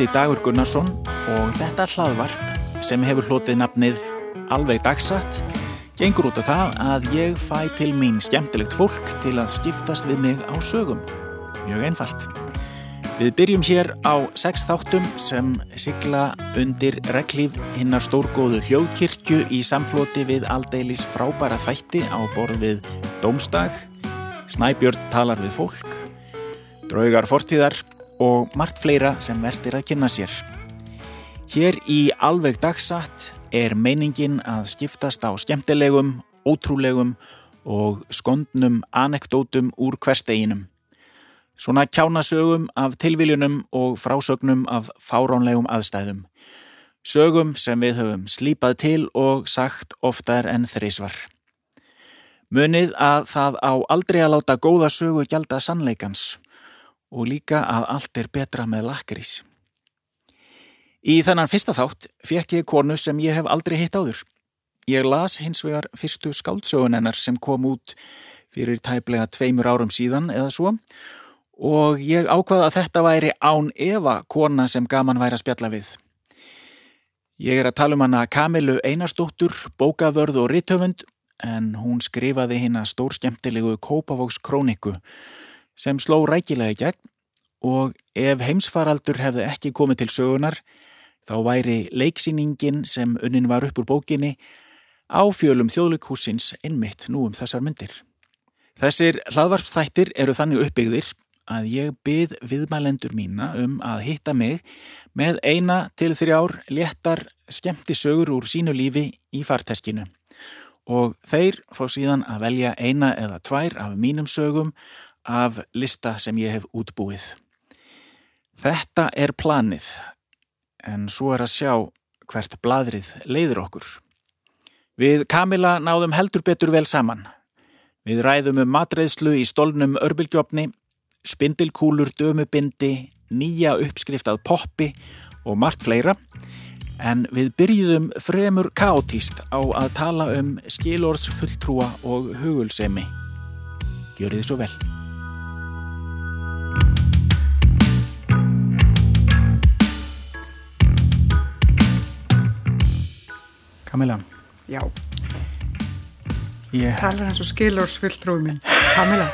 heiti Dagur Gunnarsson og þetta hlaðvarp sem hefur hlotið nafnið Alveg dagsatt gengur út af það að ég fæ til mín skemmtilegt fólk til að skiptast við mig á sögum. Mjög einfalt. Við byrjum hér á sex þáttum sem sigla undir reglíf hinnar stórgóðu hljóðkirkju í samfloti við aldeilis frábæra þætti á borð við Dómstag, Snæbjörn talar við fólk, draugar fortíðar og margt fleira sem verður að kynna sér. Hér í alveg dagsatt er meiningin að skiptast á skemmtilegum, ótrúlegum og skondnum anekdótum úr hversteginum. Svona kjánasögum af tilviljunum og frásögnum af fáránlegum aðstæðum. Sögum sem við höfum slípað til og sagt oftar en þrísvar. Munið að það á aldrei að láta góða sögu gjalda sannleikans og líka að allt er betra með lakrís. Í þannan fyrsta þátt fekk ég konu sem ég hef aldrei hitt áður. Ég las hins vegar fyrstu skáldsögunennar sem kom út fyrir tæplega tveimur árum síðan eða svo og ég ákvaða að þetta væri án Eva kona sem gaman væri að spjalla við. Ég er að tala um hana Kamilu Einarstóttur, bókavörð og rittöfund en hún skrifaði hérna stór skemmtilegu Kópavóks króniku sem sló rækilega í gegn og ef heimsfaraldur hefði ekki komið til sögunar þá væri leiksýningin sem unnin var upp úr bókinni á fjölum þjóðleikhúsins innmitt nú um þessar myndir. Þessir hlaðvarpstættir eru þannig uppbyggðir að ég byð viðmælendur mína um að hitta mig með eina til þrjár léttar skemmti sögur úr sínu lífi í farteskinu og þeir fá síðan að velja eina eða tvær af mínum sögum af lista sem ég hef útbúið. Þetta er planið en svo er að sjá hvert bladrið leiður okkur. Við Kamila náðum heldur betur vel saman. Við ræðum um matreðslu í stólnum örbylgjófni, spindilkúlur dömubindi, nýja uppskrift að poppi og margt fleira, en við byrjuðum fremur kátíst á að tala um skilorðs fulltrúa og hugulsemi. Gjör þið svo vel. Kamila. Já, Ég, talar eins og skilórsfulltrúi minn. Kamila.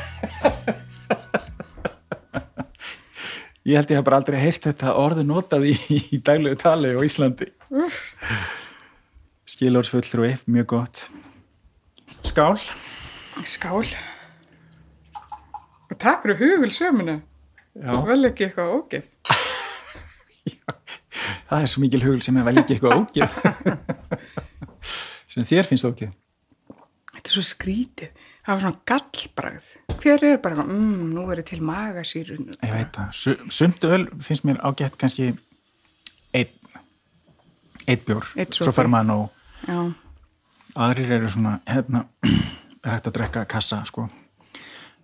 ég held ég hef bara aldrei heyrt þetta orðu notað í, í daglegu tali á Íslandi. Skilórsfulltrúi, mjög gott. Skál. Skál. Og takk fyrir hugul sömuna. Já, Vel ekki eitthvað ógeð. það er svo mikil hugul sem er vel ekki eitthvað ógið. sem þér finnst ógið. Þetta er svo skrítið. Það var svona gallbragð. Hver er bara, mmm, nú er ég til magasýrun. Ég veit það. Su- Sumt öl finnst mér ágætt kannski einn einn bjór. Einn Svo fer maður nú. Aðrir eru svona, hérna, er hægt að drekka kassa, sko.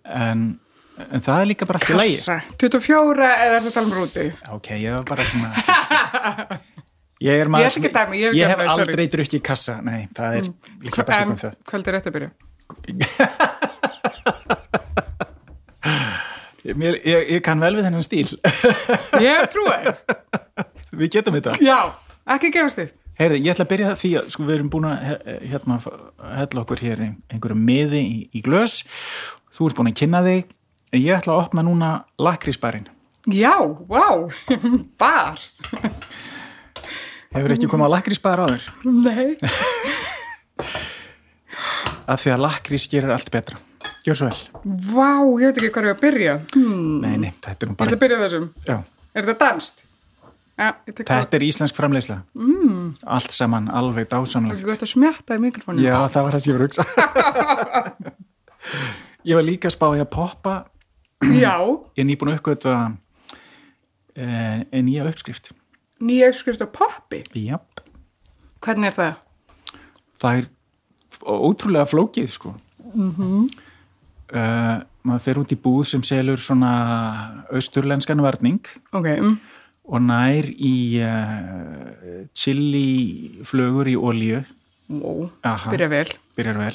En, en það er líka bara allt í lægi. kassa. 24 eða þetta alveg rúti? Ok, ég var bara svona Ég er Ég ekki að dæma, ég ég ekki hef sorry. aldrei drukkið kassa Nei, það er líka best En koma það kvöld er rétt að byrja. Mér, ég, kann vel við þennan stíl Ég trúi. Við getum þetta Já, ekki gefast þér. Heyrði, ég ætla að byrja því að sko, við erum búin að hérna hella okkur hér ein- einhverju miði í, í glös Þú ert búin að kynna þig ég ætla að opna núna lakrísbærin Já, vá, bar. Hefur ekki komið á lakrísbæðar áður Nei. af því að lakrís gerir allt betra Gjör svo vel Vá, ég veit ekki hvað er að byrja. Hmm. Nei, nei, þetta er nú Ég bara að byrja á þessum. Já, Er þetta danst? Ég það. Þetta er íslensk framleiðsla mm. Allt saman alveg dásamlegt Þú ert að smjatta í mikrofónu. Já, það var það sem ég var að hugsa Ég var líka að spá í að poppa Já, Ég er nýbúin að uppgötva e, nýja uppskrift nýja uppskrift á poppi. Jáp, Hvernig er það? það er ótrúlega flókið sko mm -hmm. Maður fer út í búð sem selur svona austurlenskan varning Ok, um, og nær í uh, chili flögur í olíu ó, Aha. byrja vel. byrjar vel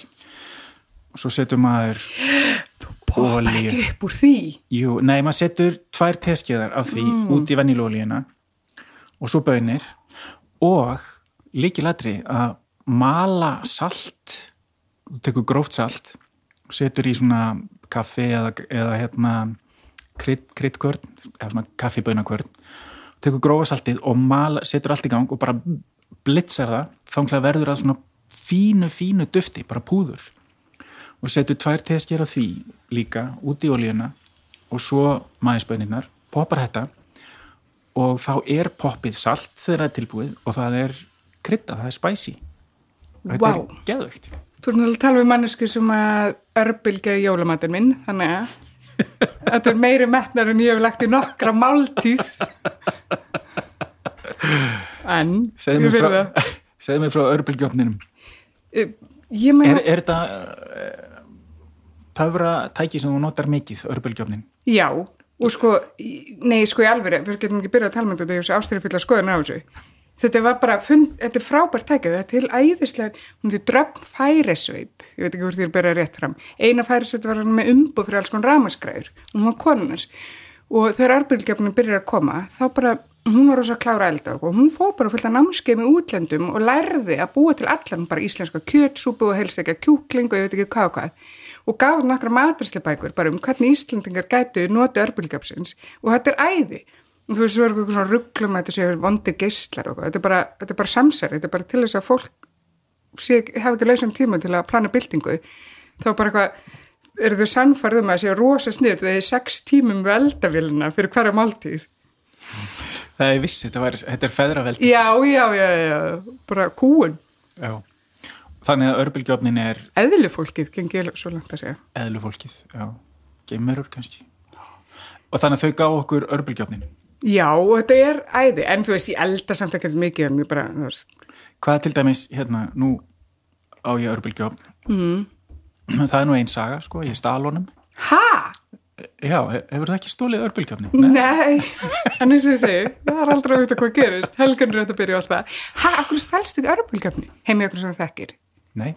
svo setur maður poppa ekki upp úr því Jú, nei, maður setur tvær teskeiðar af því út í venjulólíuna og svo bönir og líkilatri að mala salt þú tekur gróft salt og setur í svona kaffi eða, eða hérna kryddkvörn eða svona kaffibönakvörn tekur grófa saltið og mala, setur allt í gang og bara blitzar það. Þá verður það svona fínu, fínu dufti, bara púður. Og setur tvær teskir af því líka út í olíuna og svo maðurspöninnar, poppar þetta og þá er poppið salt þegar það er tilbúið og það er krydda, það er spicy. Og þetta Vá. er geðvögt Þú erum að tala við mannesku sem að örbylgja jólamatinn minn, þannig að þetta er meiri metnar en ég hef lagt í nokkra máltíð. En, segðu mér frá, frá örbylgjöfninum Eh, Ég er, meina, er þetta uh, töfra tæki sem þú notar mikið, örbylgjöfnin já, og sko, nei, sko í alvöru, við getum ekki byrjað að tala með þetta, ég hef ástæður fyrir að skoða á þessu. Þetta var bara, fund, þetta er frábært tækið, þetta er til æðislega, hún er dröfn færisveit, ég veit ekki hvort þér byrja rétt fram. Eina færisveit var hann með umbúð fyrir alls konar ramaskræður, hún var konunars. Og þegar arbyrgjöfnum byrjar að koma, þá bara, hún var rosa að klára elda og hún fór bara fullt að námskeið með útlendum og lærði að búa til allan bara íslenska kjötsúpu og helst ekki að kjúkling og ég veit ekki hvað og hvað og gaf nokkra maturslebækur bara um hvernig Íslandingar gætu noti örbulgjöpsins og þetta er æði. Og þú veist svo er eitthvað svona rugglum að þetta séu vondir geislar og þetta er bara, þetta er bara samsæri, þetta er bara til þess að fólk sé, hafa ekki lausum tíma til að plana byltingu. Þá bara eitthvað eru þau sannfærðum að séu rosa sniðt þegar sex tímum við eldavélina fyrir hverja máltíð. Það er viss, þetta, var, þetta er feðraveldi já, já, já, já, bara kúun Já. Þannig að örbylgjöfnin er eðlu fólkið gengið svo langt að segja eðlufólkið já. geimurur kannski og þannig að þau gá okkur örbylgjöfnin já, þetta er æði, en þú veist, ég elda samt ekkert mikið en ég bara, þú veist hvað til dæmis, hérna, nú á ég örbylgjöfn mm. það er nú einn saga, sko, ég stál honum ha? já, he- hefur það ekki stólið örbylgjöfni? Nei, en eins og ég segi, það er aldrei að vita hvað gerist, er þetta að byrja alltaf. Ha, akkur stælstu ekki örbulgjöfni? Heimi okkur sem þú þekkir. Nei,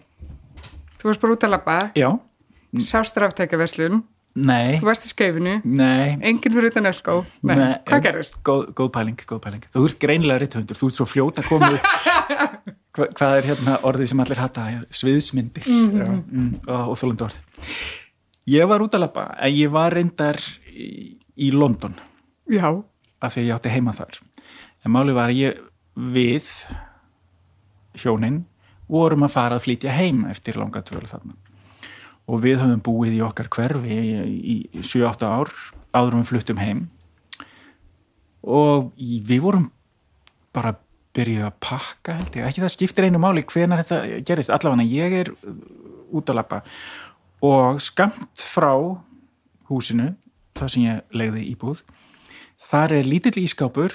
Þú varst bara út að labba, já, sást ráftækjaverslun, nei. Þú varst í skeifinu, nei, enginn fyrir utan Elko. Nei, hvað en- gerist? góð, góð pæling, góð pæling. Þú ert greinilega rithöndur, þú ert svo fljót að koma upp. Hva, hvað er hérna orðið sem allir hata, sviðsmyndir. Já, mm, og, og þólandi orð. Ég var út að labba en ég var reyndar í, í London. Já, af því að ég átti heima þar. En máli var að ég við hjónin vorum að fara að flytja heim eftir langa tvölu þarna. Og við höfum búið í okkar hverfi í, í 7-8 ár áður við fluttum heim. Og við vorum bara byrjuð að pakka held ég, ekki það skiptir einu máli hvenar þetta gerist, allavega ég er uh, út að lappa og skamt frá húsinu, það sem ég legði íbúð þar er lítill ískápur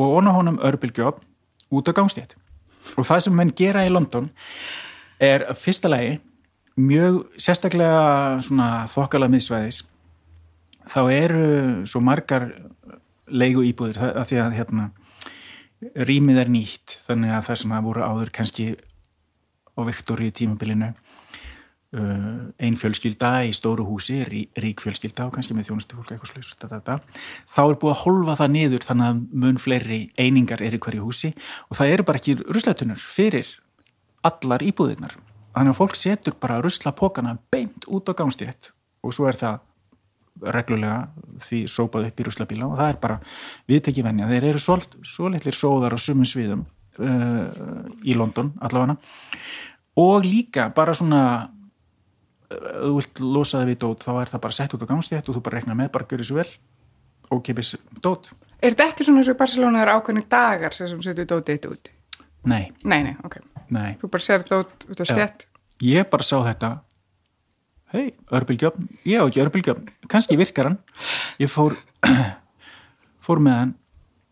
og onna honum örbylgjöf út á gangstétt og það sem menn gera í London er fyrsta lagi mjög sérstaklega svona þokkala miðsvæðis. Þá eru svo margar leigu íbúðir að því að hérna rýmið er nýtt þannig að það sem að voru áður kannski á Viktoríu tímabilinu uh, ein fjölskylda í stóru húsi, rí, rík fjölskylda og kannski með þjónustu fólk eitthvað da. þá er búið að holfa það niður þannig að mun fleiri einingar er í hverju húsi og það eru bara ekki ruslatunur fyrir allar íbúðirnar. Þannig að fólk setur bara ruslapokana beint út á gangstétt og svo er það reglulega því sópað upp í ruslabíla og það er bara viðtekki venja, þeir eru svo, svo litlir sóðar á sumum sviðum uh, í London allavega. Og líka bara svona þú vilt losa þig við dót þá er það bara sett út á gangstétt og þú bara rekna með bara görið svo vel. Og kipis dót. Er þetta ekki svona eins og í Barcelona það eru ákveðni dagar sem setur dótið eitt út? nei, Nei, nei, ok. nei, Þú bara sér dót út af Já. stjætt. ég bara sá þetta. Hei, örbylgjöfn ég á ekki örbylgjöfn, kannski virkar hann. Ég fór fór með hann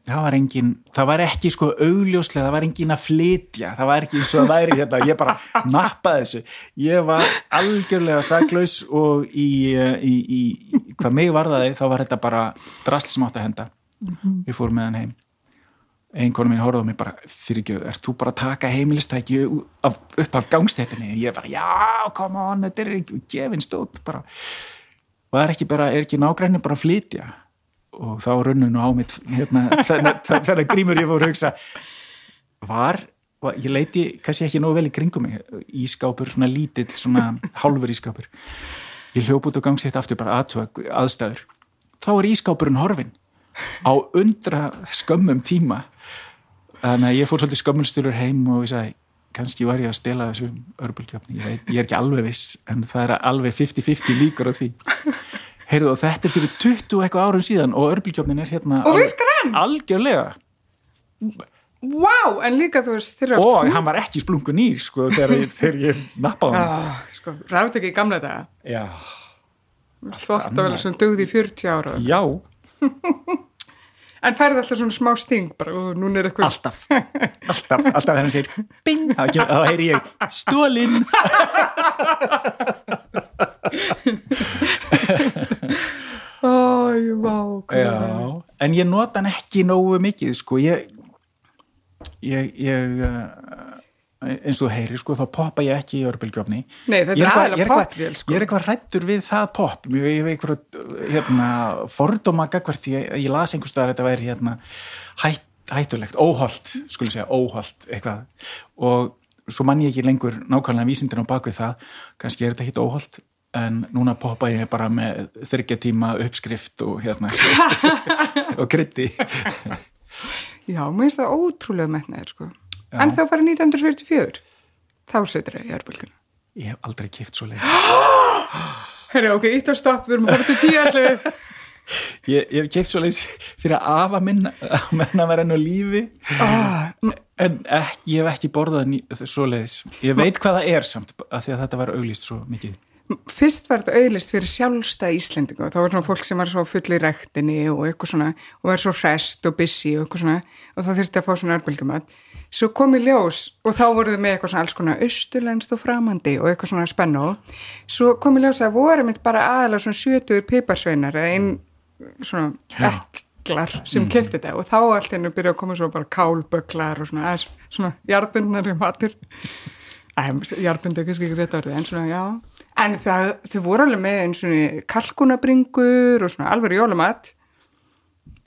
það var engin, það var ekki sko augljóslega, það var engin að flytja. Það var ekki eins og það væri hérna. Ég bara nappaði þessu, ég var algjörlega saklaus og í, í, í, í hvað mig varðaði þá var þetta bara drasl sem átt að henda. Ég fór með hann heim. Einkonu mín horfði á mig bara fyrirgjöð, ert þú bara að taka heimilistæki upp af gangstéttinni? Ég bara, já, come on, þetta er ekki gefin stótt bara, var ekki bara, er ekki nágræni bara að flytja og þá runnu nú á mitt hérna, tverja grímur ég fór að hugsa var, var ég leiti kannski ekki nógu vel í kringum mig ískápur, svona lítill, svona hálfur ískápur ég hljóp út og gangsitt aftur bara aðtöða aðstæður. Þá er ískápurinn horfin á undra skömmum tíma. Þannig að ég fór svolítið skömmulsturur heim og ég sagði kannski var ég að stela þessu örbulgjöfni, ég, ég er ekki alveg viss en það er alveg 50-50 líkur á því heyrðu og þetta er fyrir 20 eitthvað árum síðan og örbulgjöfnin er hérna og virkar hann algjörlega. Wow, en líka þú veist og hann var ekki splungun nýr sko þegar ég, þegar ég nappaði hann ah, sko, ræði ekki í gamla daga. Já, þótt að vel sem dögði í 40 ára já, en færði alltaf svona smá sting bara, og núna er eitthvað alltaf. Alltaf, alltaf þegar hann segir bing, þá heyri ég stólinn Æ, vá, Já, en ég nota hann ekki nógu mikið, sko, ég ég, ég uh, eins og þú heyrir, sko, þá poppa ég ekki í örbylgjöfni Nei, þetta er eitthvað- popvél, sko. Ég er eitthvað rættur við það pop ég hef eitthvað, hérna fordóma gagvart, ég, ég las einhvers staðar að þetta væri, hérna, hætt, hættulegt óholt, skulle segja, óholt eitthvað, og svo man ég ekki lengur nákvæmlega vísindin á bakvið það. Kannski er þetta hitt óholt en núna poppa ég bara með þryggja tíma uppskrift og hérna og krytti Já, mér finnst það ótrúlega metnaðir sko. En þá farið 1944 þá setur það í örbulguna ég hef aldrei kift svo leið Herri, ok, ítt á stopp, við erum að fara til tíu allir ég, ég hef kift svo leið fyrir að afa minn að menna vera enn á lífi. Ah, en ekki, ég hef ekki borðað svo leiðis ég veit hvað það er samt af því að þetta var auglýst svo mikið Fyrst var þetta auðlist fyrir sjálfstæð Íslendingu þá var svona fólk sem var svo full í rektinni og eitthvað svona, og var svo hrest og busy og eitthvað svona, og þá þurfti að fá svona örbulgumat svo kom í ljós og þá voruð með eitthvað svona alls konar austurlenskt og framandi og eitthvað svona spennu. Svo kom í ljós að voru mitt bara aðalega svona sjötuður piparsveinar eða einn svona ekklar sem mm. kefti þetta. Og þá allt hennu byrja að koma svo bara kálböklar og svona, svona jarðbundnari matur. Jarðbund er kannski ekki rétt orðið en svona já en það, þau voru alveg með einn svona kalkunabringur og svona alveg jólumat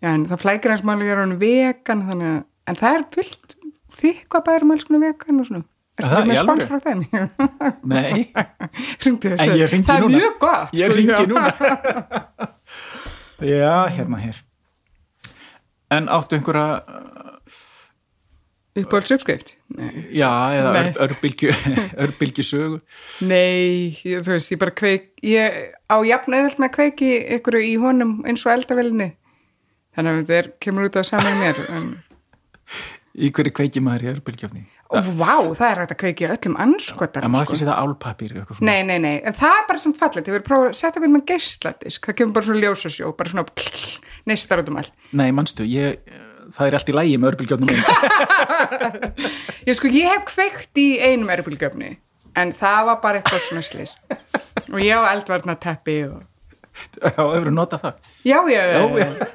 en það flækir hans máli er hann vegan þannig en það er fullt þykka bærum alls konar vegan og svona. Er Það, með alvöru? frá þeim? Nei, en ég ringi það er núna. mjög gott Ég sko, ringi núna. Já, hérna hér. En áttu einhverja uppáhalds uppskrift nei, Já, eða örbylgju örbylgju sögu nei ég, þú veist, ég bara kveik ég á jafn eðalt með að kveiki ykkur í honum eins og eldavelinni þannig að er, kemur út á saman mér en Í hverju kveiki maður í örbylgjöfni Og vá, það er hægt að kveiki öllum anskotar En má ekki setja svona. Nei, nei, nei, en það er bara samt fallið Þið verður prófað að setja eitthvað með geisladisk. Það kemur bara svona ljósasjó, bara svona neistar út um allt. Nei, manstu, ég, það er allt í lægi með örbylgjöfnum minn Ég sko, ég hef kveikt í einum erbulgöfni En það var bara eitthvað svona slis Og ég á eldvarna teppi og... Já, hefur nota það? Já, já, já, Já.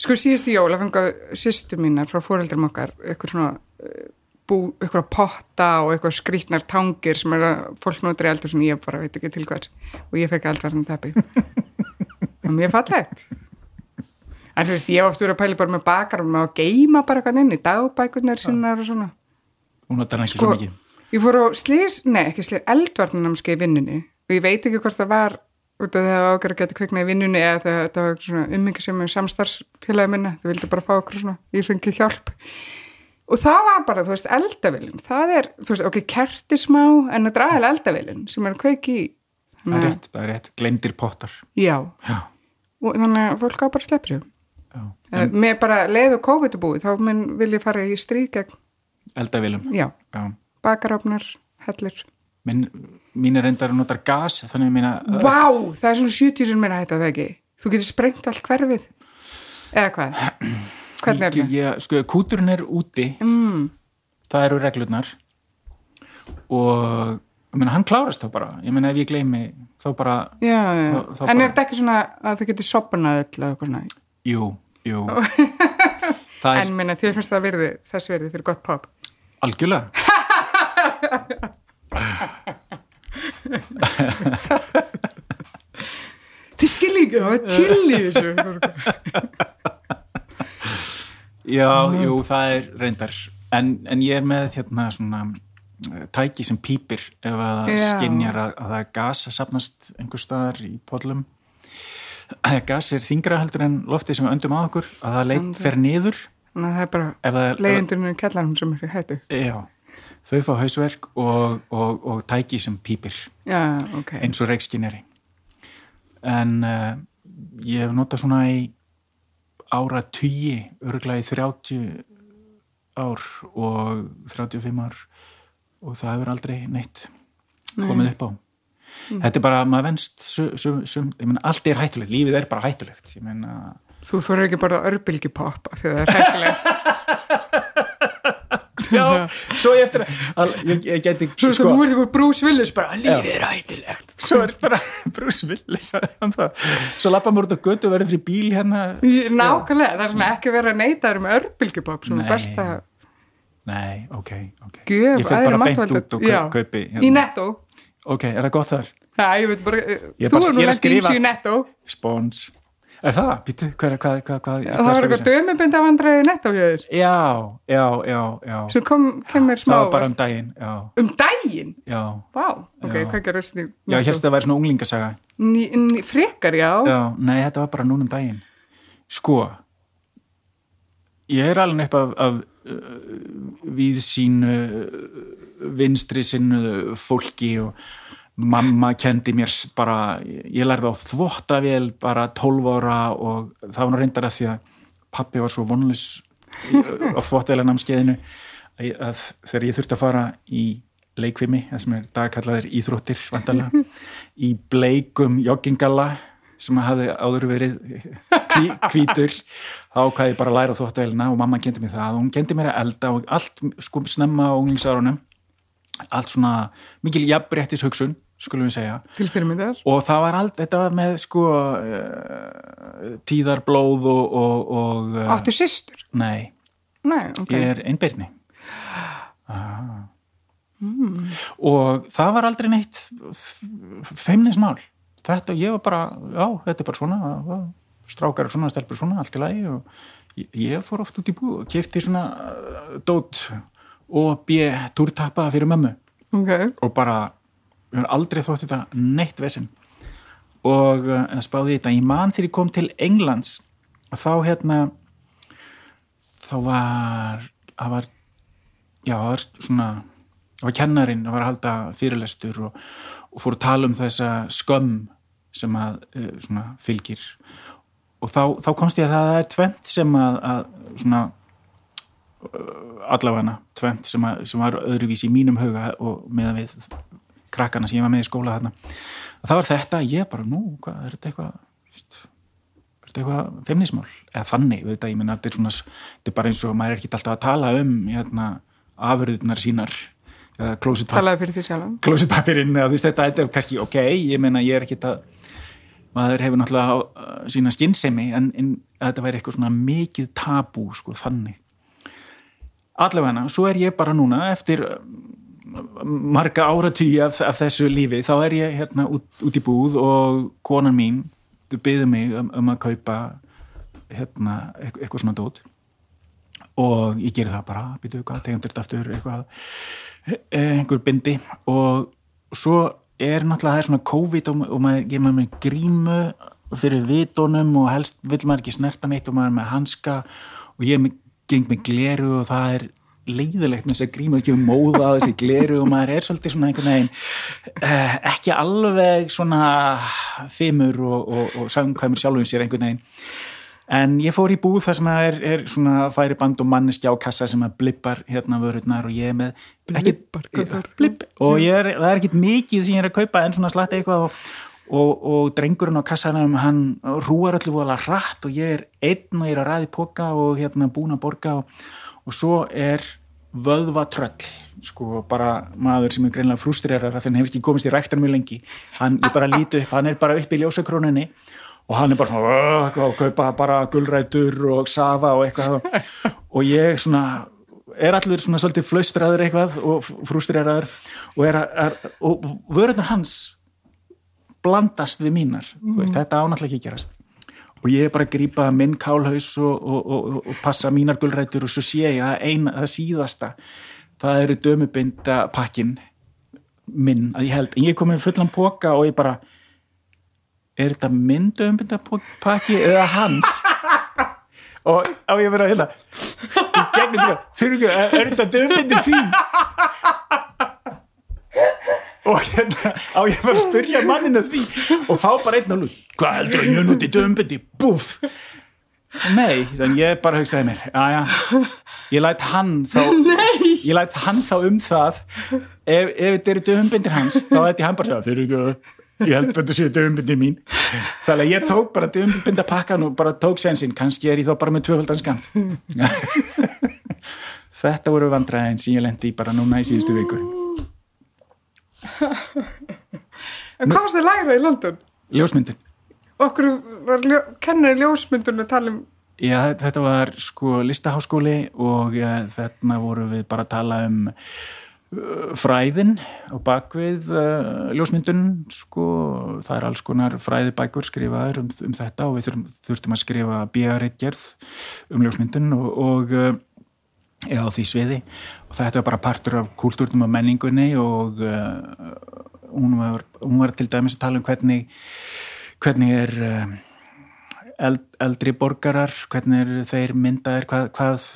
Sko, síðustu jól að fengu sýstu mínar frá fóreldrum okkar eitthvað svona eh, bú, eitthvað potta og eitthvað skrýtnar tangir sem er að fólk notur í eldur sem ég bara veit ekki til hvers. Og ég fekk eldvarna teppi og mér fallegt En þú veist, ég hef oft verið að pæli bara með bakar og að geima bara eitthvað inn í dagbækurnar sinnar og svona. Hún notar hann ekki sko, svo mikið. ég fór á slís, nei ekki slís, eldvarnarnámskeið í vinnunni og ég veit ekki hvort það var út af það ágjör að geta kveikna í vinnunni eða þegar þetta var svona ummingi sem er samstarfsfélagi minna, þau vildi bara fá okkur svona, ég fengi hjálp. Og það var bara, þú veist, eldavilin það er, þú veist, ok, kerti smá en er aðeins eldavilin sem er að kveiki Það er rétt, það er rétt, glemdir pottar. Já, Já, og þannig að fólk á bara sleppri já uh, með bara leið og COVID búið, þá mun vil ég fara í stríð gegn, Eldavilum já, Já. Bakarofnar hellir. Minn, mín er reyndar að notar gas þannig að mína Vá, það er svona 70 sem meina þetta það ekki? Þú getur sprengt allt hverfið. Eða hvað? Hvernig er það? ég- sko, kúturinn er úti. Mm, það eru reglurnar. Og ég meina, hann klárast þá bara. Ég meina ef ég gleymi þá bara já, já. Þá- þá En bara- er þetta ekki svona að þú getur sopnað öll eða eitthvað svona? jú, jú. Er En minna, þér finnst það virði, þess virði fyrir gott pop. Algjörlega. Þið skil ekki, það var til í þessu. Já, jú, það er reyndar. En, en ég er með hérna svona eh, tæki sem pípir ef að það skinjar að, að það er gas að sapnast einhver staðar í podlum gas er þingra heldur en loftið sem öndum að okkur að það leit fer niður. Að það er bara leiðindurinn í kellanum sem er hættu. Já, þau fá hausverk og, og, og tæki sem pípir. Já, ok. Eins og reikskinjari en uh, ég hef notað svona í ára tugi örgulega í 30 ár og 35 ár og það hefur aldrei neitt komið upp á þetta er bara, maður venst sum, sum, sum, ég meina, allt er hættulegt, lífið er bara hættulegt ég meina, Þú þorir ekki bara því að það er hættilegt já, svo ég eftir að, ég, ég geti Svo sko, þú ert ykkur Bruce Willis bara lífið er hættilegt svo er bara Bruce Willis svo lappa mér út á götu og verður fyrir bíl hérna. Nákvæmlega, það er svona ekki verið að neita þér með örbylgjupopp sem er besta nei, ok, ok. Gjöf ég fyrir bara beint út og kaupi Í netto ok, er það gott þar? Já, ég veit bara, Ég er þú bara- er nú ég er að lent skrifa- ímsu í netto. Spons. Er það? Býtu, hvað, hvað, hvað, hvað Það var eitthvað dömubinda vandræði netto hjá þér. Já, já, já, já. Sem kom, kemur smá það var bara um daginn já, um daginn? Já, Vá, ok, Já. hvað gerist í já, hérst það væri svona unglingasaga. Ný, ný, frekar, já, já, nei, þetta var bara núna um daginn. Sko ég er alveg upp af, af uh, viðsínu uh, vinstri sinnu fólki og mamma kendi mér bara, ég lærði á þvottavél bara 12 ára og það var nú reyndar að því að pappi var svo vonlus á þvottavélanamskeiðinu að, þegar ég þurfti að fara í leikvimi, það sem er dagkallaðir íþróttir vandalega, í bleikum joggingalla sem hafði áður verið hví, hvítur þá hvað ég bara læra á þvóttavélina og mamma kendi mér það. Og hún kendi mér að elda og allt sko snemma á unglingsárunum allt svona mikil jafnbrettis hugsun skulum við segja. Og það var allt, þetta var með sko uh, tíðarblóð og, og, og uh, Áttu systur? nei, Nei, ok. Ég er einbyrni ah. og það var aldrei neitt feimnismál. Þetta, ég var bara, já, þetta er bara svona strákar er svona, stelpur svona allt í lagi og ég, fór oft út í bú og kefti svona uh, dót og bjö túrtappa fyrir mömmu. Ok, og bara, við höfum aldrei þótt þetta neitt vesinn og uh, spáði þetta, ég man þegar ég kom til Englands þá hérna þá var það var, já, það var svona það var kennarinn, það var að halda fyrirlestur og, og fór að tala um þessa skömm sem að uh, svona fylgir. Og þá, þá komst ég að það er tvent sem að, að svona allavega tvent sem, að, sem var öðruvísi í mínum huga og meðan við krakkana sem ég var með í skóla þarna. Það var þetta, ég bara, nú, hvað, er þetta eitthvað er þetta eitthvað femnismál, eða þannig, við þetta, ég menna þetta er svona, þetta er bara eins og maður er ekki alltaf að tala um, hérna, afurðunar sínar, eða veist, þetta, er kannski ok, ég menna, ég er ekki að maður hefur náttúrulega uh, sína skinnsemi, en, en þetta væri eitthvað svona mikið tabú, sko, þannig allavega, svo er ég bara núna eftir um, marga áratugji af, af þessu lífi, þá er ég hérna út, út í búð og konan mín byggðu mig um, um að kaupa hérna eitthvað, eitthvað svona dót. Og ég geri það bara, býtu hvað, tegundur þetta aftur eitthvað, eh, einhver bindi. Og svo er náttúrulega það er svona COVID og, og maður gerir maður með grímu fyrir vitónum og helst vill maður ekki snerta neitt og maður er með hanska og ég er með, geng með gleru og það er leiðilegt með þess að gríma ekki um móða þessi gleru og maður er svolítið svona einhvern veginn eh, ekki alveg svona fimur og, og, og samkvæmur sjálfum sér einhvern veginn. En ég fór í búð þar sem er, er svona færiband og manneskja á kassa sem að blippar hérna vörurnar og ég er með Blippar, það? blipp, og er, það er ekkit mikið sem ég er að kaupa en svona slatt eitthvað og, og, og drengurinn á kassanum hann rúar öllu voðalega hratt og ég er einn og ég er að ræði póka og hérna búin að borga og, og svo er vöðva tröll sko bara maður sem er greinlega frústrerar að þannig hefur ekki komist í ræktar mjög lengi. Hann, ég bara líti upp, hann er bara upp í ljósakrónunni og hann er bara svona og kaupa bara gulrætur og safa og eitthvað. Og ég svona er allur svona svolítið flaustraður eitthvað og frústreraður og, er, er, og vörurnar hans blandast við mínar. Mm. veist, þetta ánáttúrulega ekki að gerast. Og ég er bara að grípa minn kálhaus og, og, og, og passa mínar gullrætur og svo sé ég að eina, það síðasta það eru dömubinda pakkin minn. Að ég held en ég kom með fullan póka og ég bara er þetta minn dömubinda pakki eða hans? Og á ég að vera hérna í gegnum því fyrir ekki, er þetta dömbindi þín og hérna á ég að fara að spyrja mannina því og fá bara einn á lúð hvað heldur að ég núti dömbindi, búf nei, þannig ég bara hugsaði mér aðja, ég lætt hann þá Nei. ég lætt hann þá um það. Ef, ef þetta eru dömbindir hans þá ætti hann bara að segja, ég held að þetta séu dömbindir mín. Þannig að ég tók bara dömbindapakkan og bara tók sensin, kannski er ég þá bara með tvöfaldan skamt. Þetta voru vandræðin sem ég lendi bara núna í síðustu viku En hvað varst þið læra í London? ljósmyndin. Okkur var ljó, kennari ljósmyndun að tala um Já, þetta var sko listaháskóli og ja, þarna voru við bara að tala um uh, fræðin á bakvið uh, ljósmyndun sko, það er alls konar fræðibækur skrifaður um, um þetta og við þurfum, þurftum að skrifa bíaritgerð um ljósmyndun og, og uh, eða á því sviði. og þetta var bara partur af kultúrnum og menningunni og uh, hún, var, hún var til dæmis að tala um hvernig hvernig er uh, eld, eldri borgarar hvernig er þeir myndaðir hvað, hvað,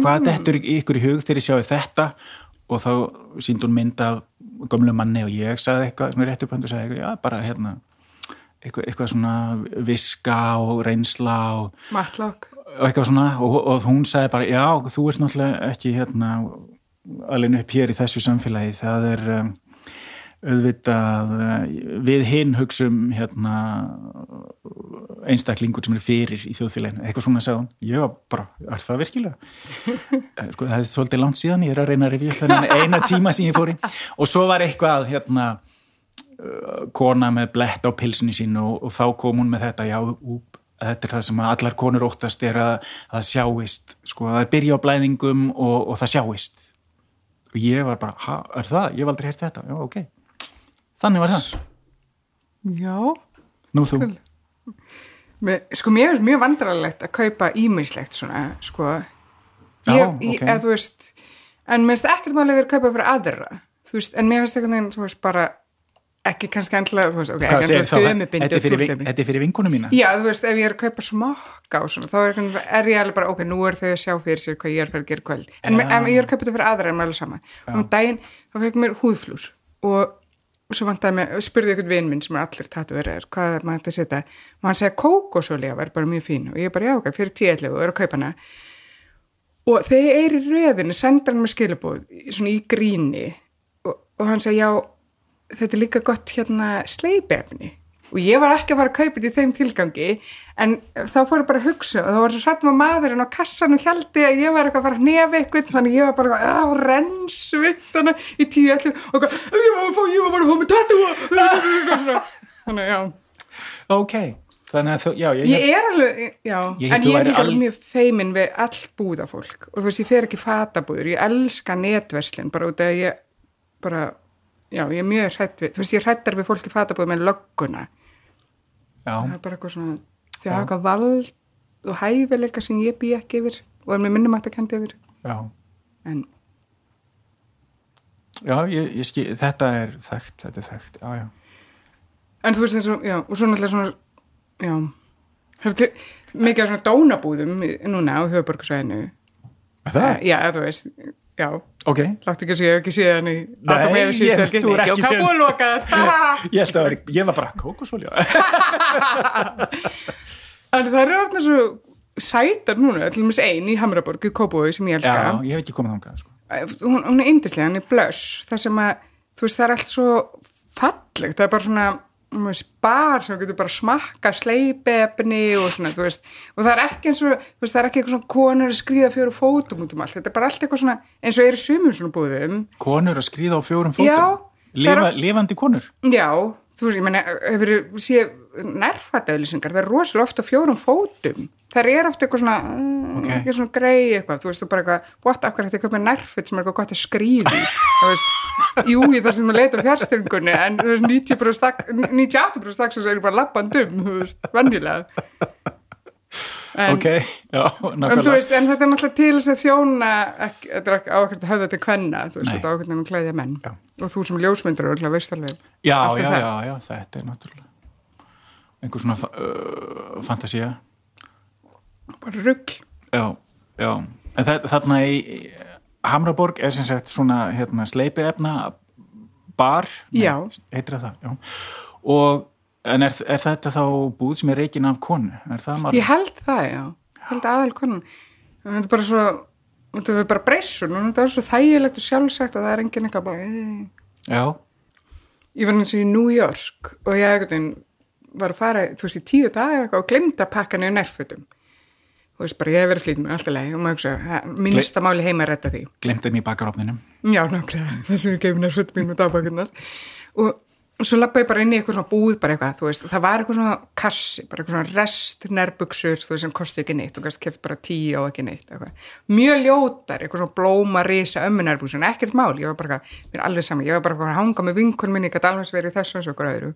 hvað dettur ykkur í hug þegar ég sjáu þetta? Og þá sínd hún mynd af gömlu manni og ég sagði eitthvað svona rétt upp og sagði eitthvað, já bara hérna eitthvað, eitthvað svona viska og reynsla og, Matlock. og eitthvað svona og, og hún sagði bara, já þú ert náttúrulega ekki hérna alveg upp hér í þessu samfélagi. Það er um, auðvitað uh, við hinn hugsum hérna einstaklingur sem er fyrir í þjóðfélaginu. Eitthvað svona sagði hún, var bara er það virkilega? Eh, sko, það er svolítið langt síðan, ég er að reyna að revja þennan eina tíma sem ég fór í. Og svo var eitthvað hérna uh, kona með blett á pilsunni sín og, og þá kom hún með þetta já, þetta er það sem allar konur óttast er að það sjáist sko, það er byrja á blæðingum og, og það sjáist. Og ég var bara, ha, er það? Ég hef aldrei hert þetta, já, ok. Þannig var það, Já. Nú þú. Sko mér finnst mjög vandrarlegt að kaupa ímislegt svona sko. Já, ég, ok. ég, eða, þú veist, en mér finnst ekkert máli verið að kaupa fyrir aðra. Þú veist, en mér finnst einhvern veginn, þú veist, bara ekki kannski dömubindi Þetta er og fyrir, þetta vinkunum mína. Já, þú veist, ef ég er að kaupa smokka og svona, þá er, er ég alveg bara, ok, nú er þau að sjá fyrir sér hvað ég er fyrir að gera kvöld. En ja. ef ég er að kaupa þetta fyrir aðra er maður alveg sama. Og um daginn, þá fekk mér húðflúr og svo vantaði mig, spurði ykkur vinn minn sem er allir tatuðurir, hvað er maður hægt að setja. Og hann segja kókosolja var bara mjög fín. Og ég bara, já, ok, fyrir tíalegu og er að kaupa hana. Og þegar ég er í röðinu sendar hann með skilabóð og, og hann segja, já þetta er líka gott hérna sleipefni. Og ég var ekki að fara að kaupa þetta í þeim tilgangi en þá fór ég bara að hugsa og þá var svo hrættum að maðurinn á kassan og hjaldi að ég var eitthvað að fara að nefa eitthvað þannig ég var bara að þannig í tíu allu og ég var að fá, ég var að fá með tattoo. Þannig já. Ok, þannig að þú, já, ég, ég er alveg, já, en ég er líka al- mjög feimin við all búðafólk. Og þú veist, ég fer ekki fatabúður, ég elska netverslin bara út af að ég bara, já, ég er mjög hrætt við, þú veist, ég hrættar við fólk í fatabúður með lögguna, já, það er bara eitthvað svona því að hafa eitthvað vald og hæfileika sem ég bý ekki yfir og er mér minnum að það kendi yfir. Já, en já ég, ég skil, þetta er þekkt, þetta er þekkt, já, já. En þú veist eins og, já, og svo náttúrulega svona, já, til, mikið af svona dónabúðum núna á höfuborgarsvæðinu. Er það? Já, þú veist, já, ok, láttu ekki að sé, ég hef ekki séð Nei, Adam Efi ég- síðustu helgi. Jóka séð- búið lokaðar. ég held að vera, ég var bara kókosólja En það eru orðin svo sætar núna, til dæmis ein í Hamraborg í Kópúi sem ég elska. já, ég hef ekki komið þangað, sko hún, hún er yndislega, hann er blöss það sem að, þú veist, það er allt svo fallegt, það er bara svona um, spar sem getur bara smakka sleipefni og svona, þú veist. Og það er ekki eins og, þú veist, það er ekki eitthvað svona konur að skrýða fjóru fótum út um allt. Þetta er bara allt eitthvað svona, eins og er í sumum svona búðum. Konur að skríða á fjórum fótum? Já, Lifa, lifandi konur? Já, þú veist, ég meina hefur séð nærfættaauðlýsingar, það er rosalega ofta á fjórum fótum. Það er ofta eitthvað svona ok, Ok. ekki svona grei eitthvað, þú veist, þú bara eitthvað what, af hverju ætti að köpa nærfitt sem er eitthvað gott að skrýði þú veist, jú, ég þarf sem að leita fjárstyrningunni, en þú veist, 90% stak- 98% dagsins er ég bara lappandum, þú veist, venjulega. En, ok, já, en þú nákvæmlega. veist, en þetta er náttúrulega til þess að þjóna þetta er ákveðt að höfða til kvenna þú veist, þetta er ákveðt að klæðja menn. Já. og þú sem ljósmyndur er veist alveg já, er já, já, já, þetta er náttúrulega einhver svona uh, fantasía bara rugg já, já en það, þarna í Hamraborg er sem sagt svona hérna, sleipi efna bar Nei, Já. heitir það, já og en er, er þetta þá búð sem er reikin af konu er það? Ég held það, já. Ég held aðal. En Þetta er bara svo, þetta er bara breysun og þetta er svo þægilegt og sjálfsagt að það er enginn eitthvað bara, "Eh." já, ég var og í New York og ég einhvern veginn var að fara, þú veist, í tíu daga eitthvað og glemda að pakka niður nærfötum. Þú veist, bara ég hef verið flýt með alltaf leið og maður hugsa, minnsta máli heima að redda því. glemt þeim í bakarofninum Já, nákvæmlega, þess að ég gefið nærfötum mín með dagbækunar. Og svo lappa ég bara inn í eitthvað svona búð, bara eitthvað, þú veist, það var eitthvað svona kassi, bara eitthvað svona rest nærbuksur, þú veist, sem kosti ekki neitt og gæst keft bara tíu og ekki neitt, eitthvað. Mjög ljótar, eitthvað svona blóma, risa, ömmu nærbuksur, ekkert mál, ég var bara, mér alveg saman, ég var bara að hanga með vinkun minni, ég gæti alveg verið þessu og svo okkur öðru.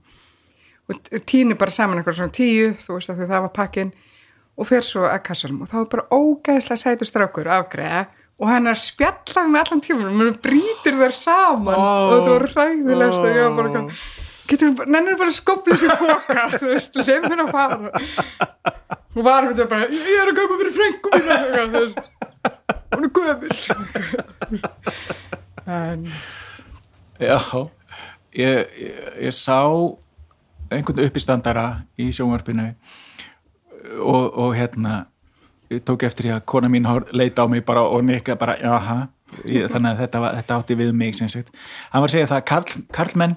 Og tíni bara saman eitthvað svona tíu, þú veist, því það var pakkin og fer svo að kassanum. Og þá er bara ógæðslega sætur strákur afgreða og hann er að spjalla með allan tímanum, mér brýtir þær saman. Ó. og þetta var ræðilegst og ég var bara getur bara, nennir bara að skopla sér póka, þú veist, leif mér að fara. Og var þetta bara, ég er að köpa fyrir frengum hún er gömur en Já, ég, ég, ég sá einhvern uppistandara í sjónvarpinu. Og, og hérna ég tók eftir því að kona mín hor- leit á mig bara og nikka bara, jaha. Þannig að þetta, þetta átti við mig sem sagt. hann var að segja það að karl, karlmenn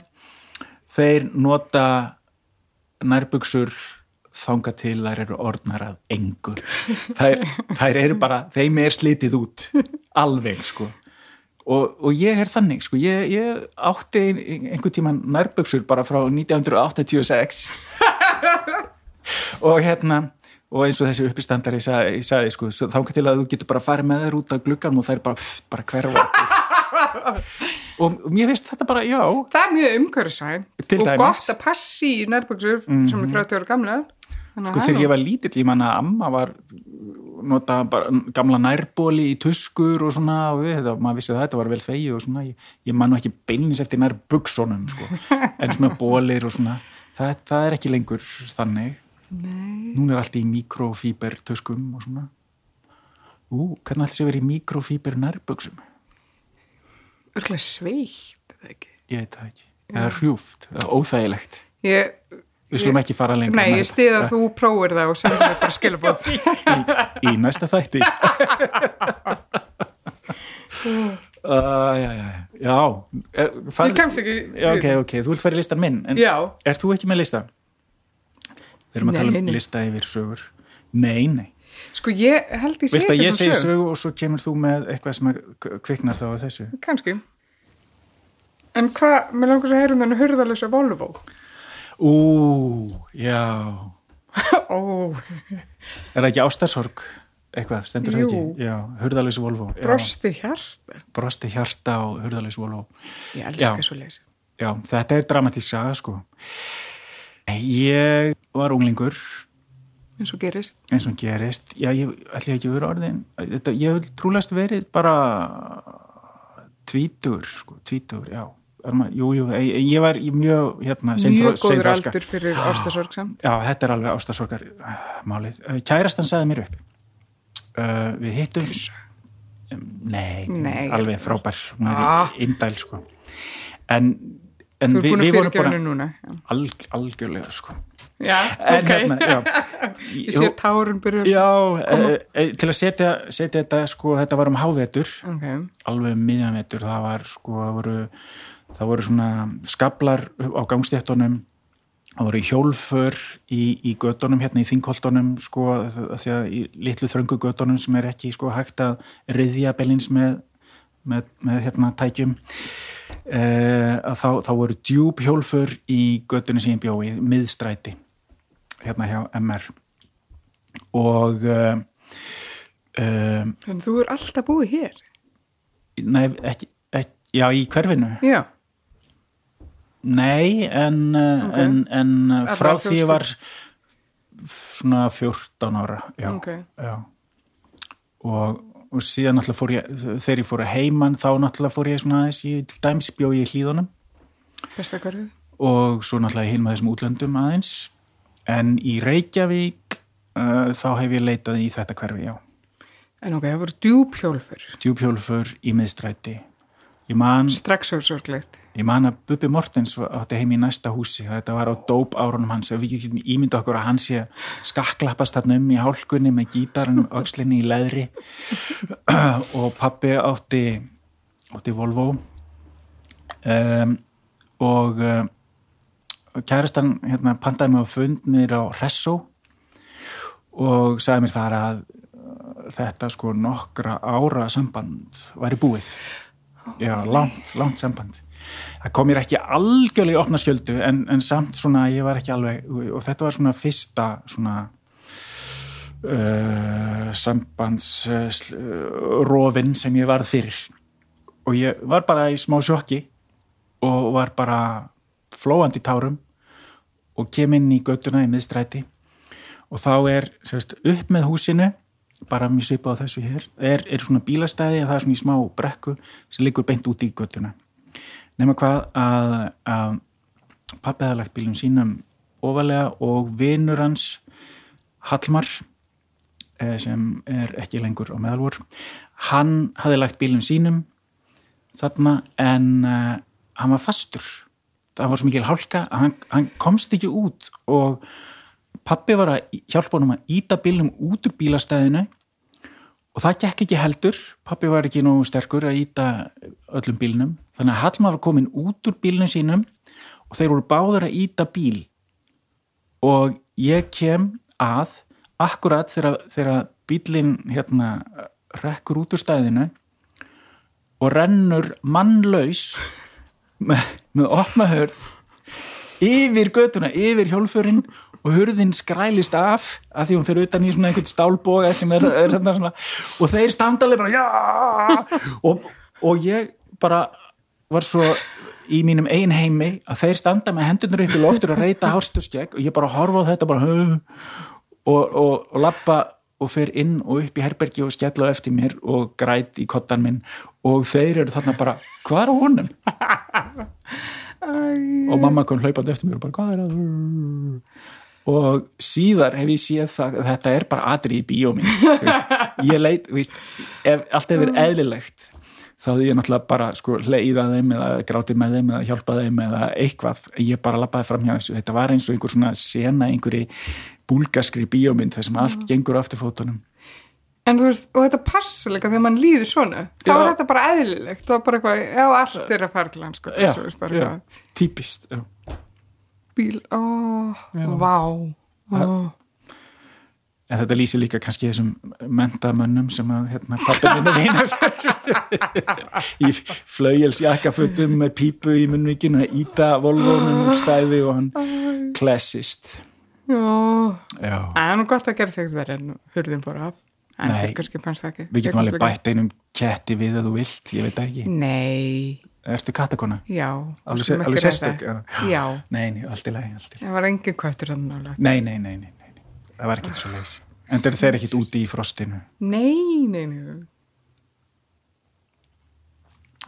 þeir nota nærbuksur þanga til þær eru orðnar að engur þær, þær eru bara, þeim er slitið út. Alveg sko og, og ég er þannig sko, ég, ég átti einhvern tíman nærbuksur bara frá 1986 og hérna og eins og þessi uppistandari sagði, ég sagði sko, þá til að þú getur bara farið með þær út af gluggan og þær bara, pff, bara hverfa. Og, mér finnst þetta bara, já. Það er mjög umhverfisvæn Til og dæmis. gott að passi í nærböksur sem er 30 ára gamla sko þegar ég var lítill, ég manna að amma var nota bara gamla nærbóli í tuskur og svona og við, þetta, maður vissi það, þetta var vel þegi og svona, ég, ég man nú ekki beinlis eftir nærbuksonum sko, en svona bólir og svona, það, það er ekki lengur þannig, Nei. núna er allt í mikrofíber tuskum og svona. Ú, hvernig allir sé verið í mikrofíber nærbuksum örgulega sveitt eða ekki? Ég veit það ekki, eða hrjúft eða óþægilegt, ég, við slum ekki fara lengur nei, ég stiða að þú prófir það og sendir mér bara skilabóð í, í næsta þætti. Uh, já, já, já. Er, far, ég kemst ekki já, ok, ok, þú vilt fara í listan minn en já, ert þú ekki með lista? við erum að tala Nei, um nei. lista yfir sögur. Nei, nei, sko ég held ég sé vilt að ég segi sög. sögu og svo kemur þú með eitthvað sem kviknar þá að þessu? Kannski. En hvað, mér langar svo að heyra um þennan hurðalösa Volvo ú, já. Ó, er það ekki ástarsorg? Eitthvað, stendur það ekki? Já, hurðalösu Volvo. Já, brosti hjarta. Brosti hjarta og hurðalösu Volvo. Ég Já. elska svo leysi Já, þetta er dramatísk saga sko. Ég var unglingur. Eins og gerist. Eins og gerist. Já, ég ætli ekki að vera orðin. Þetta, ég vil trúlast verið bara tvítur, sko, tvítur, já. Maður- Jú, jú, ég, ég var mjög, hérna, mjög góður aldur fyrir ástasorg samt Já, þetta er alveg ástasorgar málið. Uh, Kærastan sagði mér upp. Uh, við hittum... Um, nei, Nei. alveg frábær. Hún er Ah. ah. indæl, sko. En, en er við, vorum bara... Alg, algjörlega sko já en ok hérna, já ég sé tárun byrja já, e, e, til að setja, setja þetta sko, þetta var um hávetur ok, alveg miðjanvetur, það var sko, það voru, það voru svona skablar á gangstéttunum það voru hjólfur í, í göttunum hérna í þingholtunum sko, því að í litlu þröngu göttunum sem er ekki sko hægt að riðja belins með, með, með hérna tækjum. Eh, að þá, þá voru djúb hjólfur í göttunum sem ég bjói, miðstræti hérna hjá MR og uh, um, Þannig þú er alltaf búið hér. nei, ekki, ekki, já, í hverfinu? Já, nei, en, uh, Ok. en, en frá því ég var svona 14 ára já, ok. já. Og, og síðan náttúrulega fór ég þegar ég fór að heiman þá náttúrulega fór ég svona aðeins ég til dæmis bjó ég í hlýðunum og svo náttúrulega hinn með þessum útlöndum aðeins en í Reykjavík uh, þá hef ég leitað í þetta hverfi, já En ok, það voru djúphjólfur. djúpjólfur í miðstræti Strax hefur sorglegt. Ég man að Bubbi Mortens átti heim í næsta húsi og þetta var á dóp árunum hans. Og við getum ímynda okkur að hann sé skakklappast þarna um í hálkunni með gítarinn öxlinni í leðri. Og pappi átti átti Volvo. Um, og um, kærastan hérna pantaði mig á fund niður á Resso og sagði mér þar að uh, þetta sko nokkra ára samband væri búið. Já, langt, langt samband það kom mér ekki algjörlega í opna skjöldu en, en samt svona ég var ekki alveg og þetta var svona fyrsta svona uh, sambands uh, sem ég varð fyrir. Og ég var bara í smá sjokki og var bara flóandi tárum og kem inn í göttuna í miðstræti. Og þá er sérst, upp með húsinu bara mjög svipað á þessu hér er, er svona bílastæði og það er svona í smá brekku sem liggur beint út í göttuna nema hvað að, að pappi hefði lagt bílum sínum ofalega og vinur hans Hallmar eh, sem er ekki lengur á meðalvor hann hafði lagt bílum sínum þarna en uh, hann var fastur. Það var svo mikil hálka að hann, hann komst ekki út og pappi var að hjálpa honum að íta bílum út úr bílastæðinu og það gekk ekki heldur. Pappi var ekki nógu sterkur að íta öllum bílnum. Þannig að Hallmar var komin út úr bílnum sínum og þeir voru báður að íta bíl. Og ég kem að akkurat þegar, þegar bílinn hérna rekkur út úr stæðinu og rennur mannlaus með, með opna hörð yfir götuna, yfir hjólfurinn og hurðin skrælist af að því hún fyrir utan í svona einhvern stálboga sem er, er hérna svona. Og þeir standalega bara já! Og, og ég bara var svo í mínum ein heimi að þeir standa með hendunur upp í loftur að reyta hárstuskjegg og ég bara horfa á þetta bara og, og, og lappa og fer inn og upp í herbergi og skella eftir mér og græt í kottan minn. Og þeir eru þarna bara, hvað er á honum? og mamma kom hlaupandi eftir mér og bara, hvað er það? Og síðar hef ég séð það að þetta er bara atrið í bíóminn ég leit, veist, ef allt hefur verið eðlilegt þá því ég náttúrulega bara sko leiða þeim eða gráti með þeim eða hjálpa þeim eða eitthvað, ég bara lappaði fram hjá þessu þetta var eins og einhver svona sena einhverji búlgaskri bíómynd þar sem allt gengur aftur fótunum En þú veist, og þetta passa líka þegar mann líður svona. Þá er þetta bara eðlilegt. Það er bara eitthvað, já, allt er að fara til hans, sko. þessu, bara eitthvað. típist já. Bíl, Já. vá, ó. en þetta lýsir líka kannski þessum mentamönnum sem að hérna, pappa minna vinast í flaugjels jakkafutum með pípu í munnvíkinu að íta volvónum úr stæði og hann klassist Já. já, Það er nú gott að gera sig verið en hurðin fór af. En Nei. við getum alveg bætt einum ketti við að þú vilt, ég veit ekki Nei, ertu kattakona? já. alveg, alveg sérstök já. Nei, nei, allt í lagi, allt í lagi það var engin kvötur hann nálega. nei, nei, nei, nei, nei, nei. það var ekkert svo leis en þeir eru ekkert úti í frostinu Nei, nei, nei.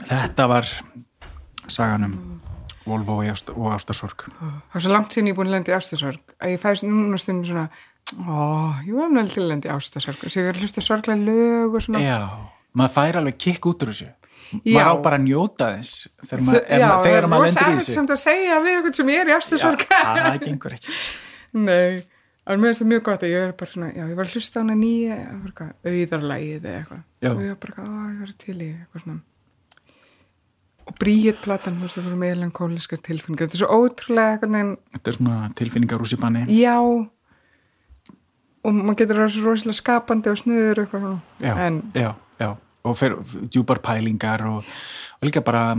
þetta var sagan um Volvo og Ást- og Ástarsorg Það er svo langt síðan ég búin að lendi ástasorg að ég fæst núna stundum svona ó, ég var náttúrulega til að lendi ástasorg og sér er að hlusta sorglega lög og svona já, maður fær alveg kikk út úr þessu. Maður á bara að njóta þess þegar maður, Já, ma þegar maður lendir í erfitt þessu. samt að segja við eitthvað sem ég er í já, ástasorg það gengur ekkert. Nei, en mér finnst það mjög gott að ég er bara svona, já, ég var að hlusta á hana nýja það auðarlægið eða eitthvað. Já. og ég var bara, á, ég var til í eitthvað svona. Og bríut platan, þú veist, það voru melankóliskar tilfinningar, þetta er svo ótrúlega neginn, þetta er svona tilfinningar úr banni já. Og maður getur að vera svo rosalega skapandi og snuður eitthvað já, en já, já og fer djúpar pælingar og, og líka bara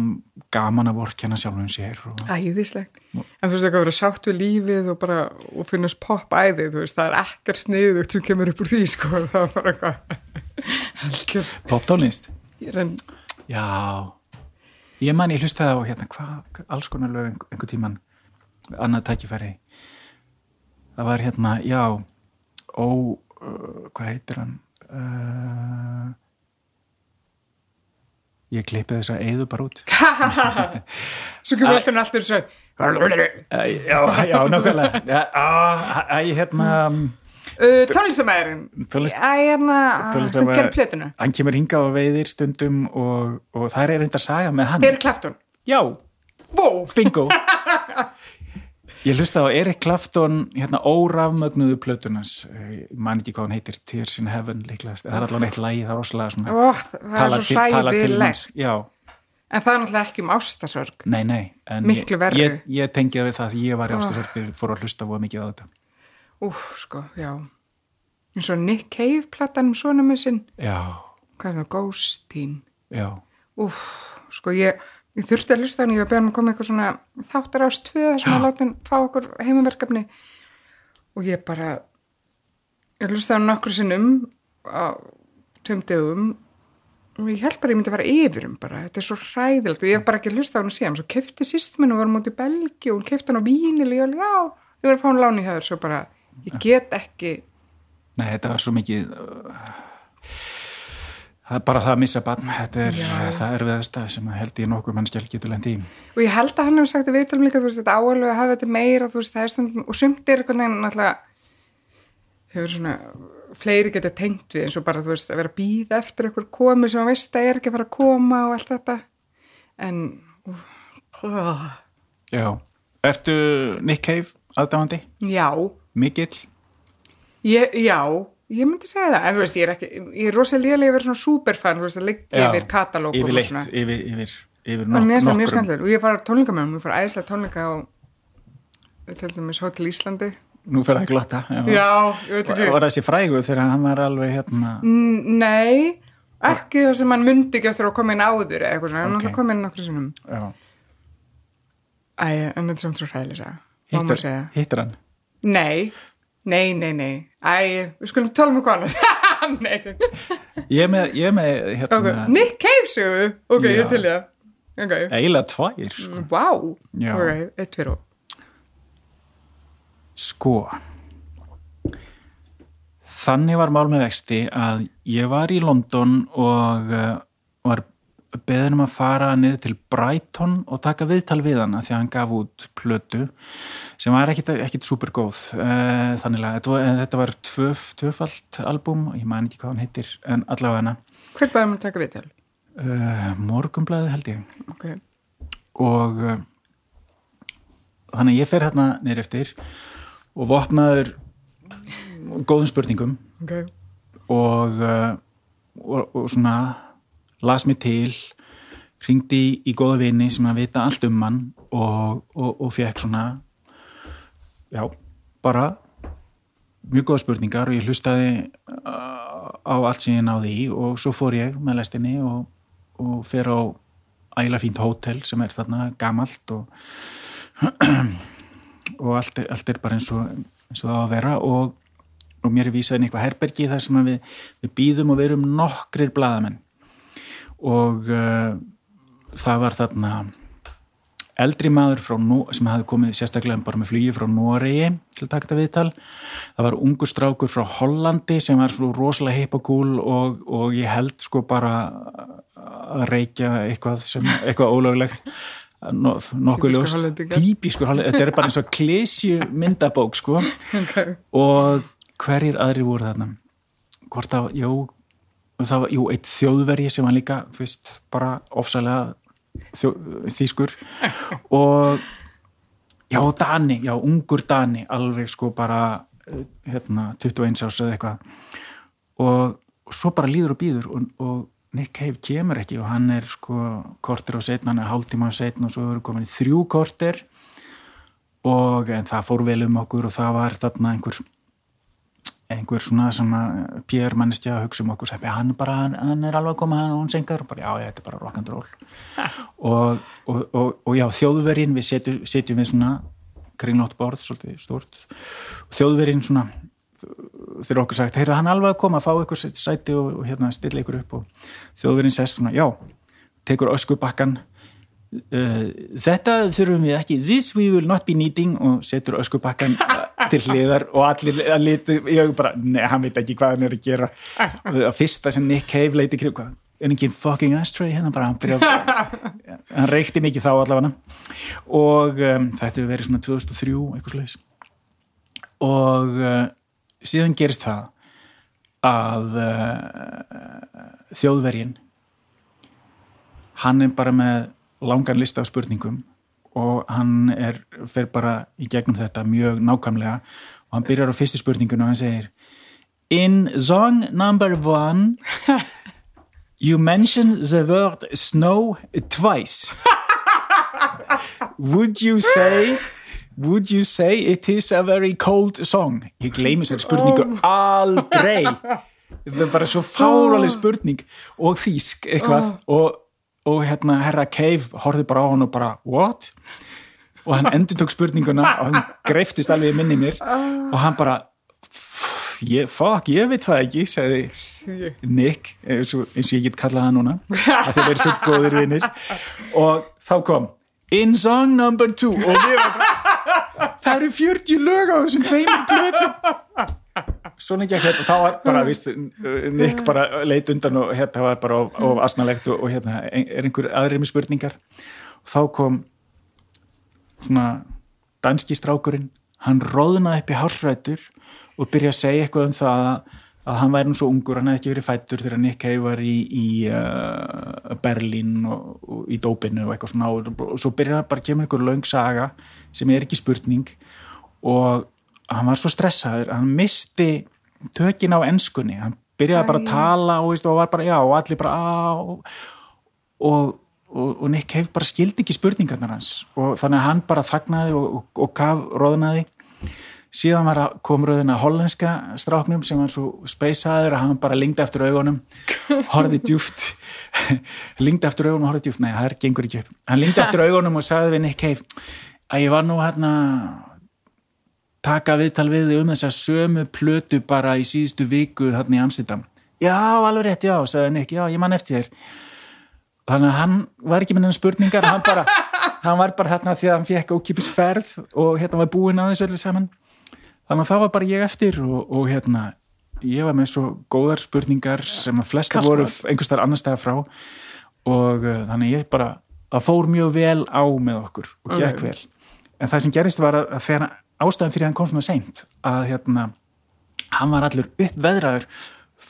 gaman að vorkjana sjálfum sér og, æðislegt. En þú veist, eitthvað að vera sátt við lífið og bara, og finnast pop æðið, þú veist, það er ekkert sniðugt sem kemur upp úr því, sko, það var bara eitthvað poptónlist? Enn, já. Ég man ég hlustaði á hérna hvað, alls konar lög einhver, tíman annað tækifæri. Það var hérna, já ó, uh, hvað heitir hann? Uh, ég klippi þess að eyðu bara út. Svo kemur alltaf alltaf svo, já, já, nákvæmlega. Já, á, æ, hérna uh, tónlistamæðurinn, Tónlist- hérna, sem gerir plötuna. hann kemur hingað og veiðir stundum og, og það er reynda að saga með hann. Eric Clapton. já, Vó, bingo ég hlusta á Erik Clapton hérna órafmögnuðu plötunas ég man ekki hvað hann heitir Tears in Heaven líklegast, það er allavega eitt lagi það er rosalega svona Ó, það er svo já, En það er náttúrulega ekki um ástasörg. nei, nei en ég, ég, ég tengi það við það því ég var í ástasörgir fór að hlusta voða mikið á þetta. Úf, sko, já. En svo Nick Cave platan um svona með sinn, já, hvað er það, Ghostin. já, Úf, sko, ég, ég þurfti að hlusta hann, ég var beðan að koma eitthvað svona þáttar ás tvö sem að láta hann fá okkur heimaverkefni. Og ég bara, ég hlusta hann nokkur sinnum á tveim dögum og ég held bara að ég myndi að fara yfir um bara, þetta er svo hræðilegt og ég hef bara ekki hlusta á hann síðan, svo kefti sýst minn og var mútið í Belgi og hún kefti hann á vínil og ég var, já, ég var að fá hann láni hjá þér, svo bara, ég get ekki nei, þetta var svo mikið uh, bara það að missa barn. Þetta er Já. það erfiðasta sem held ég nokkuð mannskjál getur lendi í. Og ég held að hann hefur sagt að viðtalum líka þú veist, þetta áalveg að hafa þetta meira þú veist, stundum, og sumt er eitthvað neginn náttúrulega hefur svona fleiri getur tengt við eins og bara þú veist, að vera að býða eftir eitthvað komi sem að veist að er ekki að fara að koma og allt þetta. En ó, já, ertu Nick Cave aðdáðandi, já. Mikill? Já, ég myndi segja það en þú veist, ég er ekki, ég er rosalega að vera svona superfan, þú veist, að liggja yfir katalóg og yfirleitt, svona yfir, yfir, yfir það mjög nokkrum og ég var tónleika með hann, ég fór æðislega tónleika á til dæmis Hotel Íslandi nú fer það að glotta já. já, ég veit ekki var þessi frægu þegar hann var alveg hérna Nei, ekki það sem hann myndi ekki eftir að koma inn áður eða eitthvað svona, hann Ok. okay. kom inn nokkur sinnum. já. Æ, en þetta er samt svo hræðilega hittar hann Nei, nei, nei, nei, æ, við skulum tala um hvað annað. nei, nei. ég er með, ég er með hérna, ok, Nick Cave sögu, ok, Já. ég til ég. Ok, eiginlega tvær sko. vá, Já. ok, eitt fyrir sko þannig var mál með vexti að ég var í London og uh, var beðin um að fara niður til Brighton og taka viðtal við hana því að hann gaf út plötu sem var ekkit, ekkit supergóð uh, þannig að þetta var, tvöf, tvöfalt album, ég man ekki hvað hann heitir en allavega hana. Hver bæði maður taka viðtal? uh, morgumblæði held ég. Ok, og uh, þannig að ég fer hérna niður eftir og vopnaður góðum spurningum ok, og, uh, og, og svona las mig til ringdi í, í góða vini sem að vita allt um hann og, og, og fekk svona já, bara mjög góða spurningar og ég hlustaði uh, á allt sem ég náði í og svo fór ég með lestinni og, og fer á ægilega fínt hótel sem er þarna gamalt og og allt allt er bara eins og, eins og það að vera og, og mér er vísað inn í eitthvað herbergi þar sem við, við býðum og við erum nokkrir blaðamenn og uh, það var þarna eldri maður sem hafði komið sérstaklega bara með flugi frá Noregi til að taka þetta viðtal. Það var ungur strákur frá Hollandi sem var svo rosalega heip og og, ég held sko bara að reykja eitthvað sem eitthvað ólöglegt. No, nokkuð ljóst. típiskur Hollendingar, þetta er bara eins og klesju myndabók sko ok, og hverjir aðrir voru þarna? Hvort að, jú það var, jú, eitt þjóðvergi sem var líka þú veist, bara ofsalega þýskur. Og já, Dani, já, ungur Dani alveg sko bara eh, hérna, 21 ás eða eitthvað. Og, og svo bara líður og býður og, og Nick Cave kemur ekki og hann er sko kortir á setna, hann er hálftíma á setna og svo eru komin þrjú kortir og en það fór vel um okkur og það var þarna einhver einhver svona sem að Pér manneskja að hugsa um okkur sem hann, bara, hann, hann er alveg að koma hann og hún sengar og bara já, já, þetta er bara rock and roll. Og, og, og, og já, þjóðverinn við setjum, setjum við svona kringlótt borð, svolítið stort og þjóðverinn svona þegar okkur sagt, heyrðu hann alveg að koma að fá ykkur sæti og, hérna stilla ykkur upp. Og þjóðverðin sest svona, já tekur öskubakkan uh, þetta þurfum við ekki. This we will not be needing og setur öskubakkan til hliðar og allir að liti, ég bara, neða, hann veit ekki hvað hann er að gera. Og fyrsta sem Nick Cave leiti kring, hvað, er ekki fucking ashtray hérna? Bara, hann byrja hann reykti mikið þá allavega. Og um, þetta hefur verið svona 2003 eitthvað sluðis og uh, síðan gerist það að uh, þjóðvergin hann er bara með langan lista af spurningum og hann er, fer bara í gegnum þetta mjög nákvæmlega og hann byrjar á fyrstu spurningunum og hann segir In song number one you mention the word snow twice would you say would you say it is a very cold song ég gleymi sér spurningu oh. aldrei það er bara svo fáraleg spurning og þýsk eitthvað oh. og og hérna herra Cave horfið bara á hann og bara what? og hann endur tók spurninguna og hann greiftist alveg í minni mér. Og hann bara ég, fuck, ég veit það ekki segði Nick eins og, eins og ég get kallað það núna að þeir verið svo góðir vinnir og þá kom in song number two. Og við varum það eru 40 lög á þessum tveimur blötum svona ekki og þá var bara, víst, Nick bara leit undan og hérna var bara of, of asnalegt og, og hérna er einhver aðrið með spurningar? Og þá kom svona danski strákurinn hann róðnaði upp í hársrætur og byrjaði að segja eitthvað um það að, að hann væri nú svo ungur, hann hefði ekki verið fættur þegar Nick Hay var í, í uh, Berlín og, og í dópinu og eitthvað svona og, og svo byrjaði bara að kemur einhver laung saga sem er ekki spurning og hann var svo stressaður hann misti tökin á ennskunni hann byrjaði Æ. bara að tala og, og var bara já og allir bara á og, og, og Nick Cave bara skildi ekki spurningarnar hans. Og þannig að hann bara þagnaði og gaf róðnaði síðan kom rauðina hollenska stráknum sem var svo speysaður að hann bara lingdi eftir augunum horfið djúft lingdi eftir augunum og horfið djúft, nei það er gengur ekki upp. Hann lingdi eftir augunum og sagði við Nick Cave að ég var nú hérna taka viðtal við þig um þess að sömu plötu bara í síðustu viku þarna í Amsterdam. Já, alveg rétt, já, sagði Nick, já, ég man eftir þér. Þannig að hann var ekki með nefnum spurningar hann, bara, hann var bara þarna því að hann fekk ókipis ferð og hérna var búin að þessu öllu saman. Þannig að þá var bara ég eftir og, og hérna ég var með svo góðar spurningar sem að flesta voru einhverstaðar annar stæða frá og uh, þannig ég bara það fór mjög vel á með okkur og gekk okay. vel. En það sem gerist var að, að þegar ástæðan fyrir að hann kom svona seint að hérna hann var allur uppveðraður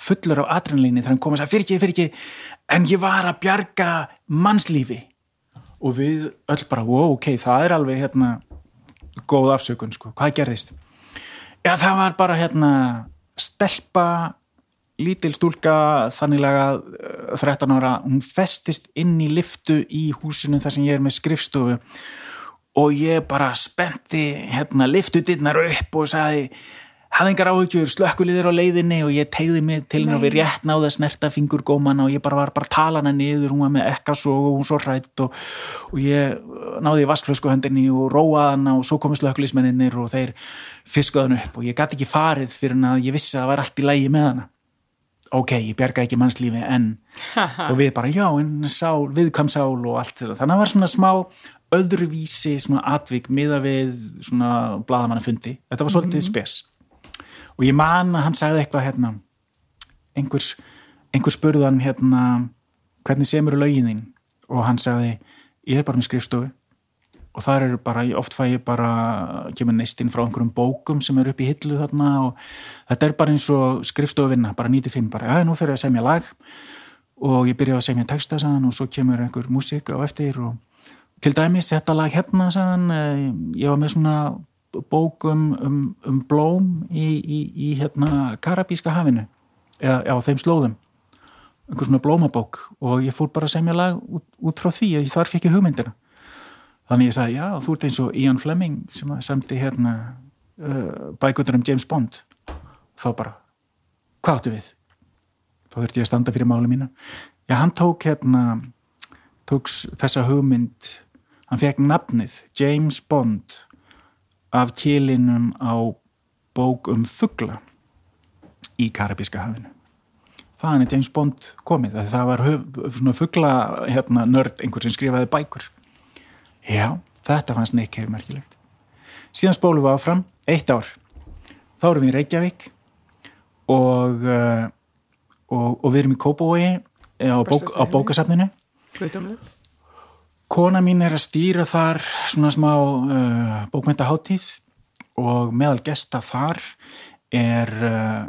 fullur á adrenalíni þegar hann kom og sagði fyrir ekki, fyrir ekki en ég var að bjarga mannslífi. Og við öll bara, wow, ok, það er alveg hérna góð afsökun, sko, hvað gerðist? Já, það var bara hérna stelpa lítil stúlka þanniglega 13 ára, hún festist inn í liftu í húsinu þar sem ég er með skrifstofu og ég bara spenti hérna liftutinnar upp og sagði hafðingar áhugjur, slökkuliðir á leiðinni og ég tegði mig til henni og við rétt náði að snerta fingurgóman og ég bara var bara að tala hana niður, hún var með ekkas og hún svo hrætt og, og ég náði í vastflöskuhöndinni og róaði hana og svo komu slökkulismenninir og þeir fiskuði hann upp og ég gæti ekki farið fyrir hann að ég vissi að það var allt í lægi með hana. Ok, ég bjerga ekki mannslífi en og við bara já, en sál, viðkam sál og allt þess að þannig að það var svona smá öðruvísi svona atvik miða við svona bladamannafundi þetta var svolítið mm -hmm. spes. Og ég man að hann sagði eitthvað hérna einhvers, einhvers spurðan hérna hvernig semur lögin þín? Og hann sagði ég er bara með skrifstofu. Og þar eru bara, oft fæ ég bara kemur neistinn frá einhverjum bókum sem eru upp í hillu þarna og þetta er bara eins og skrifstofuvinna, bara 95 bara, já, nú þurfum ég að semja lag. Og ég byrja að semja texta saðan og svo kemur einhver músík á eftir og til dæmis þetta lag hérna sann, eh, ég var með svona bók um, um, um blóm í, í, í hérna Karabíska hafinu eða á þeim slóðum. Einhver svona blómabók. Og ég fór bara að segja lag út, út frá því að þar fikk ég hugmyndina. Þannig ég sagði já þú ert eins og Ian Fleming sem semti hérna uh, bækutur um James Bond. Þá bara hvað áttu við? Þá þurfti ég að standa fyrir máli mína já hann tók hérna tóks þessa hugmynd hann fekk nafnið James Bond af kílinum á bók um fuggla í Karabíska hafinu. Þaðan er James Bond komið það var fuggla hérna, nörd einhver sem skrifaði bækur. Já, þetta fannst Nick hefur merkilegt. Síðan spólum við áfram eitt ár, þá erum við í Reykjavík og uh, og, og við erum í Kópavogi á, bók, á bókasafninu kona mín er að stýra þar svona smá uh, bókmyndaháttíð og meðal gesta þar er uh,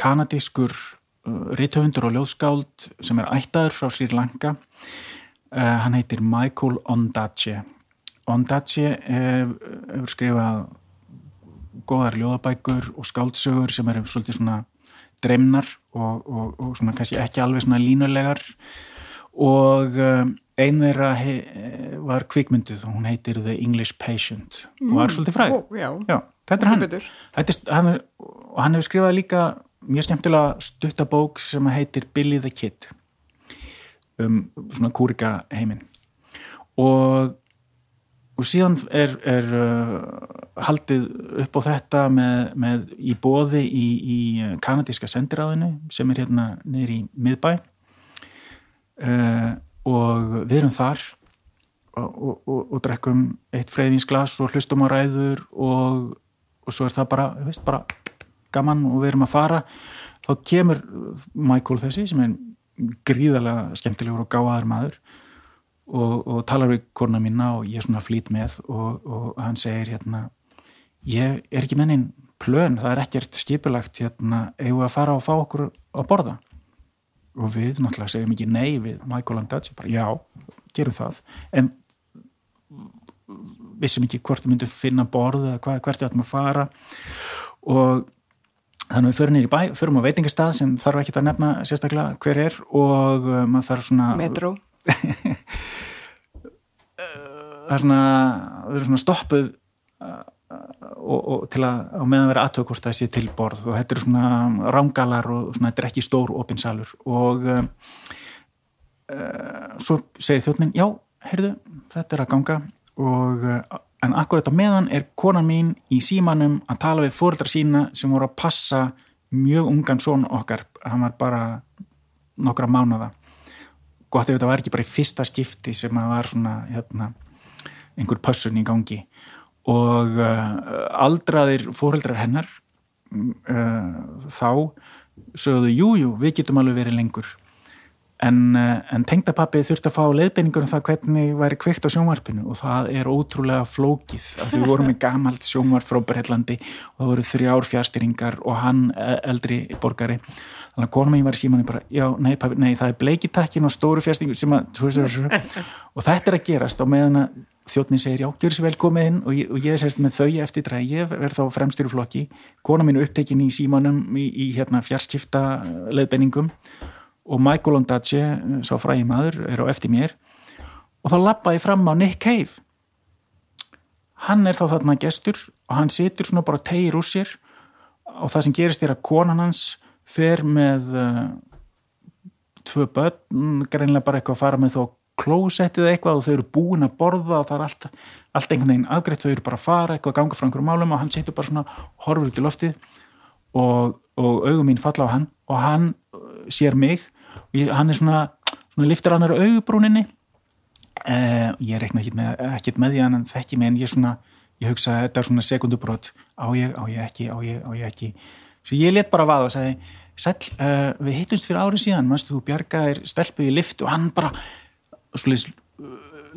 kanadískur uh, rítöfundur og ljóðskáld sem er ættaður frá Sri Lanka. Uh, hann heitir Michael Ondaatje. Ondaatje hefur skrifað góðar ljóðabækur og skáldsögur sem eru svolítið svona dreimnar og, og, og svona kannski ekki alveg svona línulegar. Og um, einn þeirra var kvikmynduð og hún heitir The English Patient og var mm. svolítið fræð oh, já. Já, þetta er hann. er, hann, og hann hefur skrifað líka mjög skemmtilega stuttabók sem heitir Billy the Kid um svona kúrika heiminn. Og og síðan er, er uh, haldið upp á þetta með, með í bóði í, í kanadíska sendiráðinu sem er hérna niður í miðbæ. Uh, og við erum þar og, og, og, og drekkum eitt freyðinsglas og hlustum á ræður og svo er það bara, veist, bara gaman og við erum að fara. Þá kemur Michael þessi sem er gríðarlega skemmtilegur og gáðar maður og, og talar við korna mína og ég er svona flýt með og, og hann segir hérna ég er ekki mennin plön, það er ekkert skipulagt hérna, eigum við að fara og fá okkur að borða og við náttúrulega segjum ekki nei við Michael Landacci, bara já, gerum það. En vissum ekki hvort við myndum finna borð eða hvað, hvert við ætlum að fara. Og þannig við förum nýri bæ, förum á veitingastað sem þarf ekki að nefna sérstaklega hver er og uh, maður þarf svona Metro það er svona við erum svona stoppuð uh, og, og til að á meðan vera aðtöku hvort það sé til borð og þetta eru svona rángalar og svona þetta er ekki stór opinsalur og uh, uh, svo segir þjóttnin já, heyrðu, þetta er að ganga og uh, en akkurat á meðan er konan mín í símanum að tala við fóröldra sína sem voru að passa mjög ungan són okkar hann var bara nokkra mánada gott ef þetta var ekki bara í fyrsta skipti sem að var svona hérna, einhver pössun í gangi og uh, aldraðir fóreldrar hennar uh, þá sögðu jújú, við getum alveg verið lengur. En, uh, en tengdapappi þurfti að fá leiðbeiningur um það hvernig væri kveikt á sjónvarpinu og það er ótrúlega flókið að við vorum með gamalt sjónvarp frá Breitlandi og það voru þrjár fjárstyringar og hann e, eldri borgari þannig að konum ég var í símanni bara já, nei, papi, nei það er bleikitakkin og stóru fjárstyringur sem að og þetta er að gerast á meðan að þjóttnin segir já, gjör sér vel komið inn. Og ég, og ég sérst með þau eftir dræ ég verð þá fremstyruflokki kona mín er upptekinn í símanum í, í hérna fjarskipta leðbenningum og Michael Ondaatje, sá fræði maður, er á eftir mér. Og þá lappaði fram á Nick Cave. Hann er þá þarna gestur og hann situr svona bara tegir úr sér og það sem gerist er að konan hans fer með uh, tvö börn, greinlega bara eitthvað að fara með þó klósettið eitthvað og þau eru búin að borða og það er allt, allt einhvern veginn afgreitt, þau eru bara að fara eitthvað að ganga frá einhverjum málum og hann setur bara svona horfur út í loftið og, og augum mín falla á hann og hann uh, sér mig. Og ég, hann er svona, svona liftir hann er augubrúninni. Eh, ég rekna ekkit með, ekkit með því hann þekki mig en ég svona, ég hugsa að þetta er svona sekundubrót, á ég, á ég ekki á ég, á ég ekki, svo ég let bara vaða og sagði, sæl, uh, við hittumst fyrir árið síðan, mannstu þú bjargaðir stelpu í lift og hann bara svolítið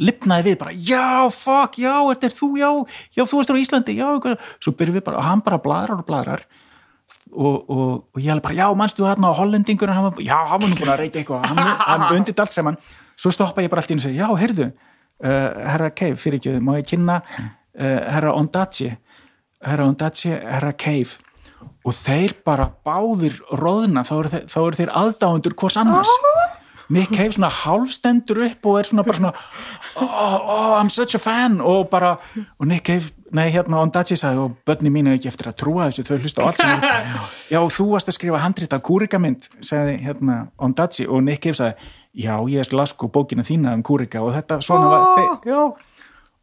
lipnaði við bara, já, fuck, já, þetta er þú, já, já, þú varst á Íslandi, já, svo byrjum við bara, og hann bara bladrar og bladrar og, og, og ég hef bara, já, mannstu þarna á hollendingur, hann var, já, hann var nú búin að reyta eitthvað, hann, hann undit allt saman, svo stoppa ég bara allt í og segja, já, heyrðu, uh, herra Cave, fyrir ekki, má ég kynna, uh, herra Ondaatje, herra Ondaatje, herra Cave, og þeir bara báðir róðina, þá eru þeir, þeir aðdáðundur hvors annars. Oh Nick Cave svona hálfstendur upp og er svona bara svona oh, oh, I'm such a fan. Og bara, og Nick Cave nei hérna Ondaatje sagði og börni mín er ekki eftir að trúa þessu, þau hlusta á allt sem já, þú varst að skrifa handrita kúrikamind sagði hérna Ondaatje og Nick Cave sagði, já, ég las sko bókina þína um kúrika og þetta svona var, þeir, já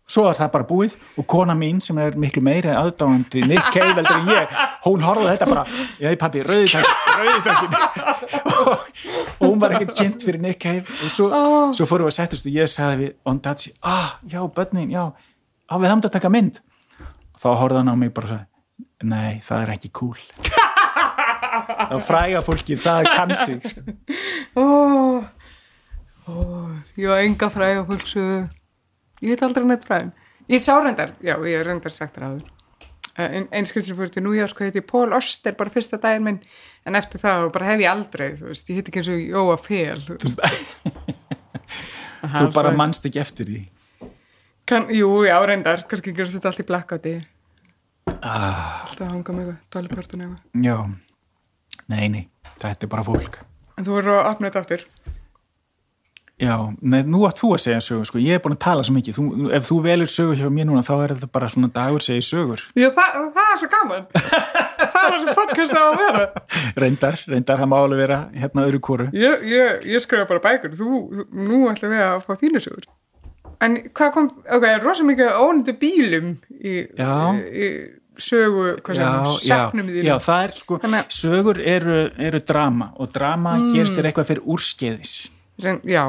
svo er það bara búið og kona mín sem er miklu meiri aðdáðandi Nick Cave heldur en ég hún horfði þetta bara, ég pappi, rauðitökin og, og hún var ekkert kynnt fyrir Nick Cave og svo, Oh. svo fórum við að settast og ég sagði við Ondaatsi, ah, já, börnin, já á við hamdu að taka mynd? Þá horfði hann á mig bara og sagði nei, það er ekki cool. Þá fræga fólki, það er kansi sko. Ó, ó, ég var enga fræga fólksu ég veit aldrei neitt fræðum ég sá reyndar, já ég hef reyndar sagt þér áður. Eh, ein, einskipt sem fór til hvað heiti Paul Oster bara fyrsta daginn minn. En eftir það bara hef ég aldrei þú veist, ég heiti ekki eins og Jóa Fel þú veist. Aha, þú bara svo- mannst ekki eftir því. Kann, jú, já reyndar, kannski gerist þetta allt í blackouti. Ah, alltaf hanga með Dolly Parton eitthvað. Já, nei, nei þetta er bara fólk. En þú verður að opna þetta aftur Já, nei, nú átt þú að segja sögur sko. ég er búin að tala svo mikið, þú, ef þú velur sögur hjá mér núna þá er þetta bara svona dagur segi sögur. Já, það, það er svo gaman. Það er það sem podcast á að vera. Reyndar, reyndar það má alveg vera hérna öðru kóru ég, ég, ég skrifa bara bækur. Þú, nú ætlum við að fá þínu sögur. En hvað kom ok, rosa mikið ónundu bílum í, Já. í, í sögu, hvað segum, já, saknum það er sko að- sögur eru, eru drama og drama Mm. gerist þér eitthvað fyrir úrskeiðis. Já,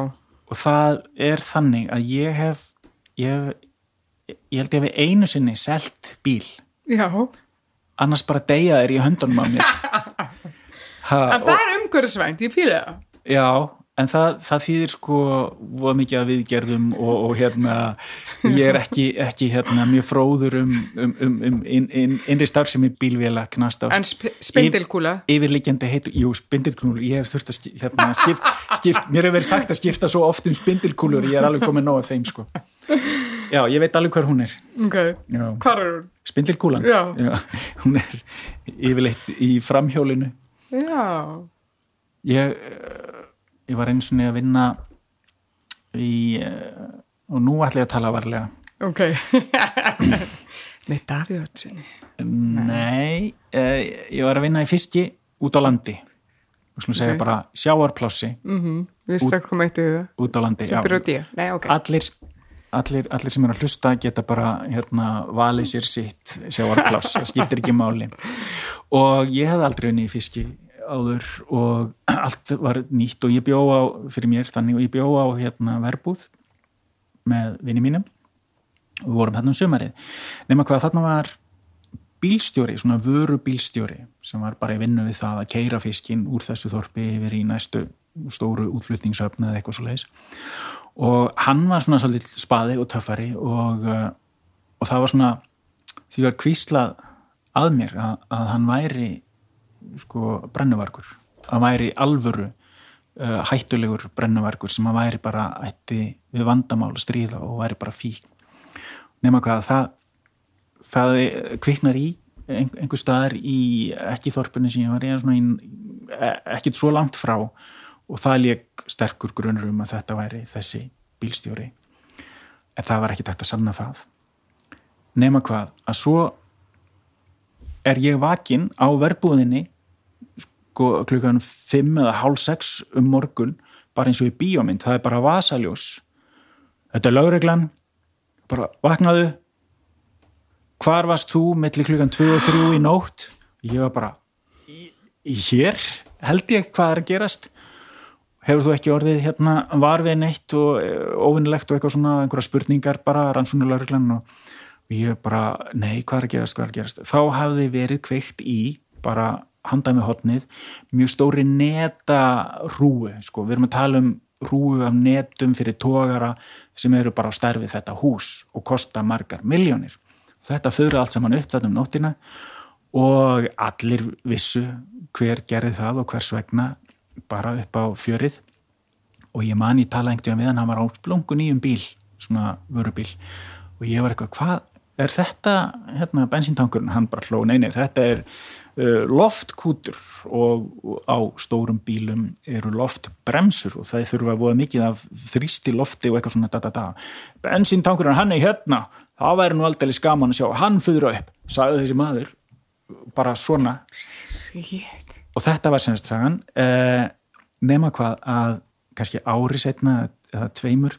og það er þannig að ég hef ég, ég held ég hef einu sinni selt bíl. Já. Annars bara deyja þér í höndunum á mér. Ha, en það er umhverfisvænt, ég fýla það. Já, en það, það þýðir sko voða mikið að viðgerðum og, og hérna, ég er ekki, ekki hérna, mjög fróður um, um, um, um inn, inn, innri starfsemi bílvéla knast á en sp spindilkúla yfirliggjandi heitu, jú, spindilkúlur ég hef þurft að hérna, skipt, skipt mér hefur verið sagt að skipta svo oft um spindilkúlur ég er alveg komið nóg af þeim sko Já, ég veit alveg hver hún er ok, Já. hvað er hún? Spindilkúlan Já. hún er yfirleitt í framhjólinu já, ég, ég var eins og að vinna í eh, og nú ætla ég að tala varlega. Ok. Með Davíð Ötsinni nei, eh, ég var að vinna í fiski út á landi. Og slúm segja Ok. bara sjáarplássi mm við strax komum eitt í það út á landi sem byrja á D, nei ok. Allir, allir, allir sem eru að hlusta geta bara hérna, valið sér sitt sjáarpláss, það skiptir ekki máli. Og ég hefði aldrei unni í fiski áður og allt var nýtt og ég bjó á fyrir mér þannig og ég bjó á hérna verbúð með vini mínum. Og við vorum hérna um sumarið. Nema hvað þarna var bílstjóri, svona vöru bílstjóri sem var bara í vinnu við það að keira fiskinn úr þessu þorpi yfir í næstu stóru útflutningsöfn eða eitthvað svo leiðis og hann var svona svolítið spaði og töffari og, uh, og það var svona því var kvíslað að mér að, að hann væri sko brennuvarkur að væri alvöru uh, hættulegur brennuvarkur sem að væri bara ætti við vandamál að stríða og væri bara fík nema hvað það það kviknar í ein, einhver staðar í ekki þorpunni sem ég var í, í ekkit svo langt frá. Og það leik sterkur grunur um að þetta væri þessi bílstjóri. En það var ekki tægt að sanna það. Nema hvað að svo er ég vakin á verbúðinni klukkan 5 eða hálf 6 um morgun bara eins og í bíómynd, það er bara vasaljós. Þetta er lögreglan bara vaknaðu. Hvar varst þú milli klukkan 2 og 3 í nótt? Ég var bara hér held ég hvað er að gerast? Hefur þú ekki orðið hérna varfið neitt og óvinnilegt og eitthvað svona einhverja spurningar bara rannsónulegurglann og ég bara, nei, hvað er að gerast, hvað er að gerast? Þá hafði verið kveikt í bara handað með hotnið mjög stóri neta rúi sko, við erum að tala um rúi af netum fyrir tógara sem eru bara á stærfið þetta hús og kosta margar miljónir þetta fyrir allt saman upp þetta um nóttina og allir vissu hver gerði það og hvers vegna bara upp á fjörið. Og ég man ég tala einhvern veginn við hann, hann var á splungu nýjum bíl svona vörubíl. Og ég var eitthvað, hvað er þetta hérna bensíntankurinn, hann bara hló neini, þetta er loftkútur og, á stórum bílum eru loftbremsur og það þurfa að voða mikið af þrýsti lofti og eitthvað svona da da da. Bensíntankurinn, hann er hérna. Það væri nú aldrei skaman að sjá, hann fyrir upp sagði þessi maður bara svona. Shit. og þetta var semst sagan. Uh, nema hvað að kannski ári setna eða tveimur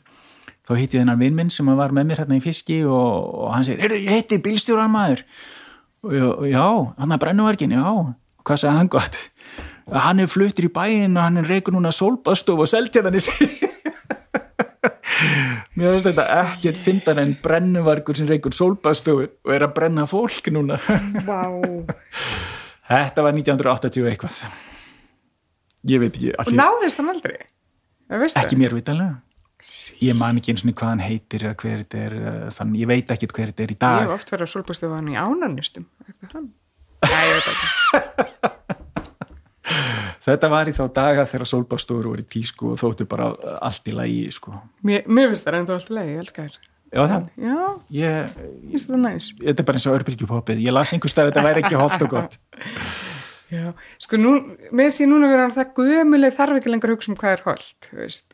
þá hitti þennan vinn minn sem var með mér hérna í fiski og, og hann segir, heyrðu, ég heiti bílstjóran maður já, hann er brennuverkin, já. Hvað sagði hann gott? Hann er fluttur í bæinn og hann er reykur núna sólbaðstof og sig mér finnst þetta ekkert fyndar en brennuvarkur sem reykur sólbaðstofu og er að brenna fólk núna. Vá. þetta var 1980 eitthvað. Ég veit ekki, Og náðist hann aldrei? Ekki mér vitanlega ég man ekki eins og hvað hann heitir eða hver þetta er, þannig ég veit ekkert hver þetta er í Ég dag hef oft verið að solbústu hann í ánarnistum. Eftir hann. Ég ekki. þetta var í þá daga þegar sólbaðstofur voru í tísku og þóttu bara allt í lagi sko. Mér, mér finnst það reynda alltaf leið, ég elska þér. já það, Já, ég, ég finnst það næs. þetta er bara eins og örbylgjupoppið ég las einhver stað að þetta væri ekki holdt og gott Já, sko nú, mér finnst ég núna vera það gömuleg þarf ekki lengur að hugsa um hvað er holdt, veist.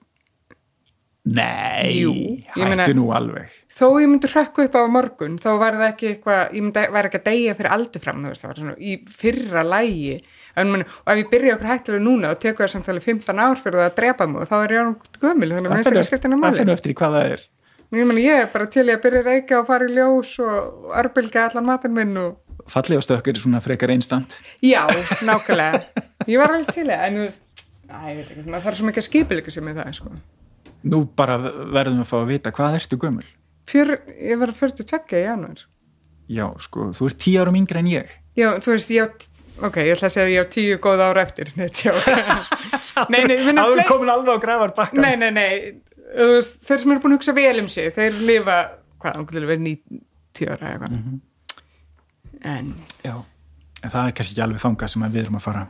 Nei, Jú, ég meina- hættu nú alveg Þó ég myndi hrökku upp á morgun, þá var það ekki eitthvað, ég myndi, væri ekki að deyja fyrir aldur fram, þú veist, það var svona í fyrra lægi. Og ef ég byrja okkur hættilega núna og tekur það samtalið 15 ár fyrir það að drepa mig og þá er ég án gömul, þannig að mér finnst ekki skiptina það máli. finnur eftir í hvað það er Ég, meni, ég er bara til í að byrja að reykja og fara í ljós og örbylga allan matinn minn og... fallega stökkur er svona frekar einstant Já, nákvæmlega. Ég var alveg til það, en þú veist, ég það þarf svo mikið að skipilega sem er það, sko. Nú bara verðum við að fá að vita hvað ertu gömul Fjör, ég var 42 í janúar. já, sko, þú ert tíu árum yngri en ég Já, þú veist, ég á, ok, ég ætla að segja að ég á tíu góð ára eftir, nei, nei, finna áður fleiri, komin alveg á grafar bakkan nei, nei, nei, þeir sem eru búin að hugsa vel um sig, þeir lifa, hvað, getur verið 90 ára eða eitthvað. Mhm. En, já, en það er kannski ekki alveg þangað sem við erum að fara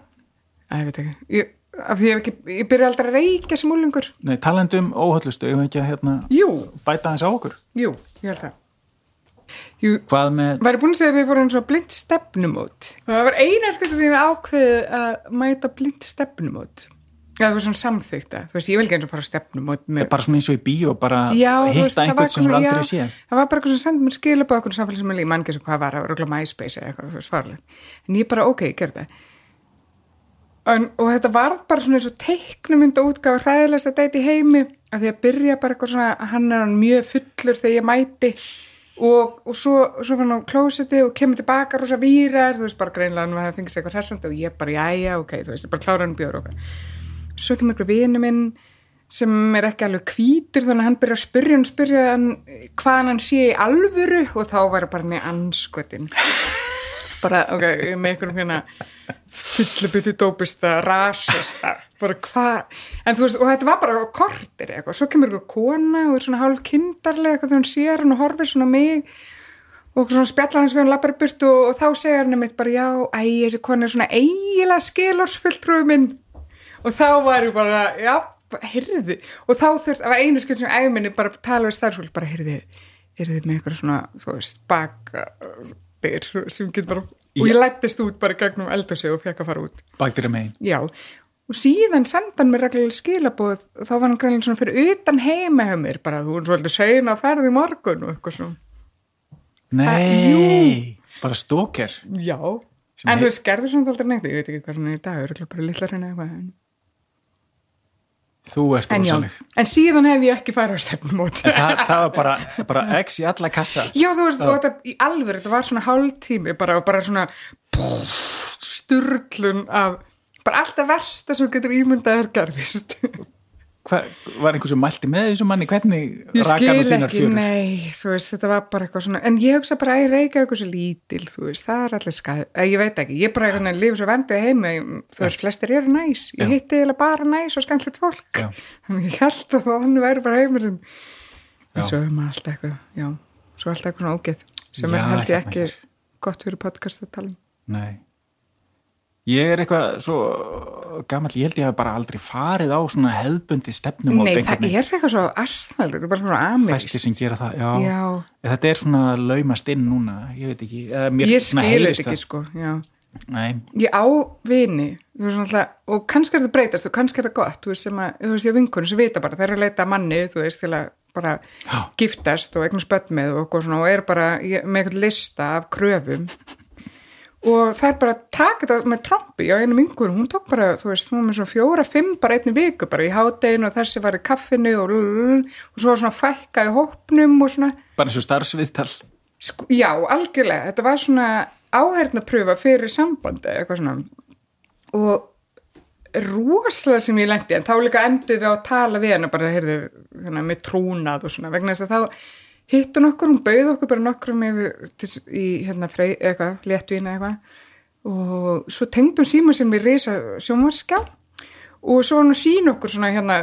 að ég veit ekki, ég, af því ég ekki, ég byrja aldrei að reykja sem úlingur. nei, talandum óhöllustu, eigum við ekki að hérna, Jú, bæta þess á okkur jú, ég held það. Jú, hvað með, væri búin að segja að þið voru eins og blind stefnumót. Það var eina skölda sem ég hef ákveðið að mæta blind stefnumót. Já, það var svona samþykta. Þú veist, ég vil ekki eins og fara stefnumót með... bara svona eins og í bíó bara Já, þú veist, hitta það var einhvern sem eitthvað er svona- aldrei já, séð Það var bara eitthvað sem sendi mér skilabá okkur samfélag sem ég mann ekki sem hvað var, það var okkur MySpace eða eitthvað svarlega. En ég bara, ok, ég gerði það. En, og þetta var bara svona eins og teiknumynda útgáfa hræðilegast að deiti heimi að því að byrja bara eitthvað svona hann er hann mjög fullur þegar ég mæti og, og svo, svo var hann á klósetti og kemur tilbaka rosa vírar þú veist bara greinlega hann var að fengið sér eitthvað hressandi og ég bara, jæja, ok, þú veist, ég bara klára hann bjóður okkar svo kemur einhver vinu minn sem er ekki alveg hvítur þannig að hann byrja að spyrja hann, spyrja hann hvað hann sé í alvöru og þá var bara með anskotin bara, ok, er með einhverjum hérna fyllibutu dópista rasista, bara hvað en þú veist, og þetta var bara kortir eitthvað, svo kemur einhver kona og er svona hálf kindarlega eitthvað þegar hún sér hann og horfir svona mig og svona spjallar hans við hann lappar burt og, og þá segir hann mitt bara já, æ, þessi kona er svona eiginlega skilórsfulltrúi minn. Og þá var ég bara, já, heyrði og þá þurft, var einu skilt sem ægminni bara tala við starfsfólk, bara heyrði eru þið með eitthvað svona, þú veist, baka dyr sem getur bara og ég lættist út bara gegnum eldhúsi og fekk að fara út. Baktir megin. Já, og síðan senda hann mér reglulega skilabóð og þá var hann greinlega svona fyrir utan heima hjá mér bara þú er svolítið sein að ferði morgun og eitthvað svona. Nei, bara stóker já, en þú skerði svona aldrei neitt, ég veit ekki er í dag örugglega bara litlar hérna eitthvað þú ert rosaleg. En síðan hef ég ekki farið á stefnumót það, það var bara, bara x í alla kassa. Já, þú veist, og þetta í alveg, þetta var svona hálftími, bara, bara svona pff, sturlun af, bara alltaf versta sem getur ímyndað er gerðist. Hva, var einhver sem mælti með þessu manni hvernig þú þínar fjörur nei, þú veist, þetta var bara eitthvað svona, en ég hugsa bara að ég reyka eitthvað svo lítil, þú veist, það er allir skæð, ég veit ekki, ég bara eitthvað nefnir lífið svo vendið heimi, þú veist, flestir eru næs, ég Já. hitti eiginlega bara næs og fólk, Já. þannig ég held að þannig væri bara Já. en svo er maður alltaf eitthvað, já, svo alltaf eitthvað svona ógeð, sem Já, er held ég ekki er. gott fyrir podcast að tala um. nei ég er eitthvað svo gamall, ég held ég hef bara aldrei farið á svona hefðbundi stefnum Nei, það er eitthvað svo asnald, þetta er bara svona amerískt. fæstir sem gera það, já. Já, þetta er svona laumast inn núna ég veit ekki, mér ég svona skil heyrist þetta ekki, sko, já. það. nei, Ég á vini, alltaf, og kannski er þetta breytast og kannski er þetta gott, þú veist, sem að, þú veist, ég vinkunum sem vita bara, þeir eru að leita að manni, þú veist, til að bara Já. giftast og eignast börn með og eitthvað svona og er bara ég- með eitthvað lista af kröfum og það er bara að taka þetta með trombi á einu mingur, hún tók bara, þú veist, hún var með svona fjóra, fimm bara einni viku bara í hádeginu og þessi var í kaffinu og, og svo var svona fækka í hópnum og svona. Bara eins og starfsviðtal. Sko, já, algjörlega, þetta var svona áhernapröfa fyrir sambandi eitthvað svona og rosalega sem ég lengti en þá líka endur við á að tala við hennar bara, heyrðu, hérna, með trúnað og svona, vegna þess að þá hitt hún okkur, hún bauð okkur bara nokkrum yfir til, í hérna frey, eitthvað, léttvína eitthvað. Og svo tengd hún síma sem við reysa sjónvarskjá og svo hún sín okkur svona hérna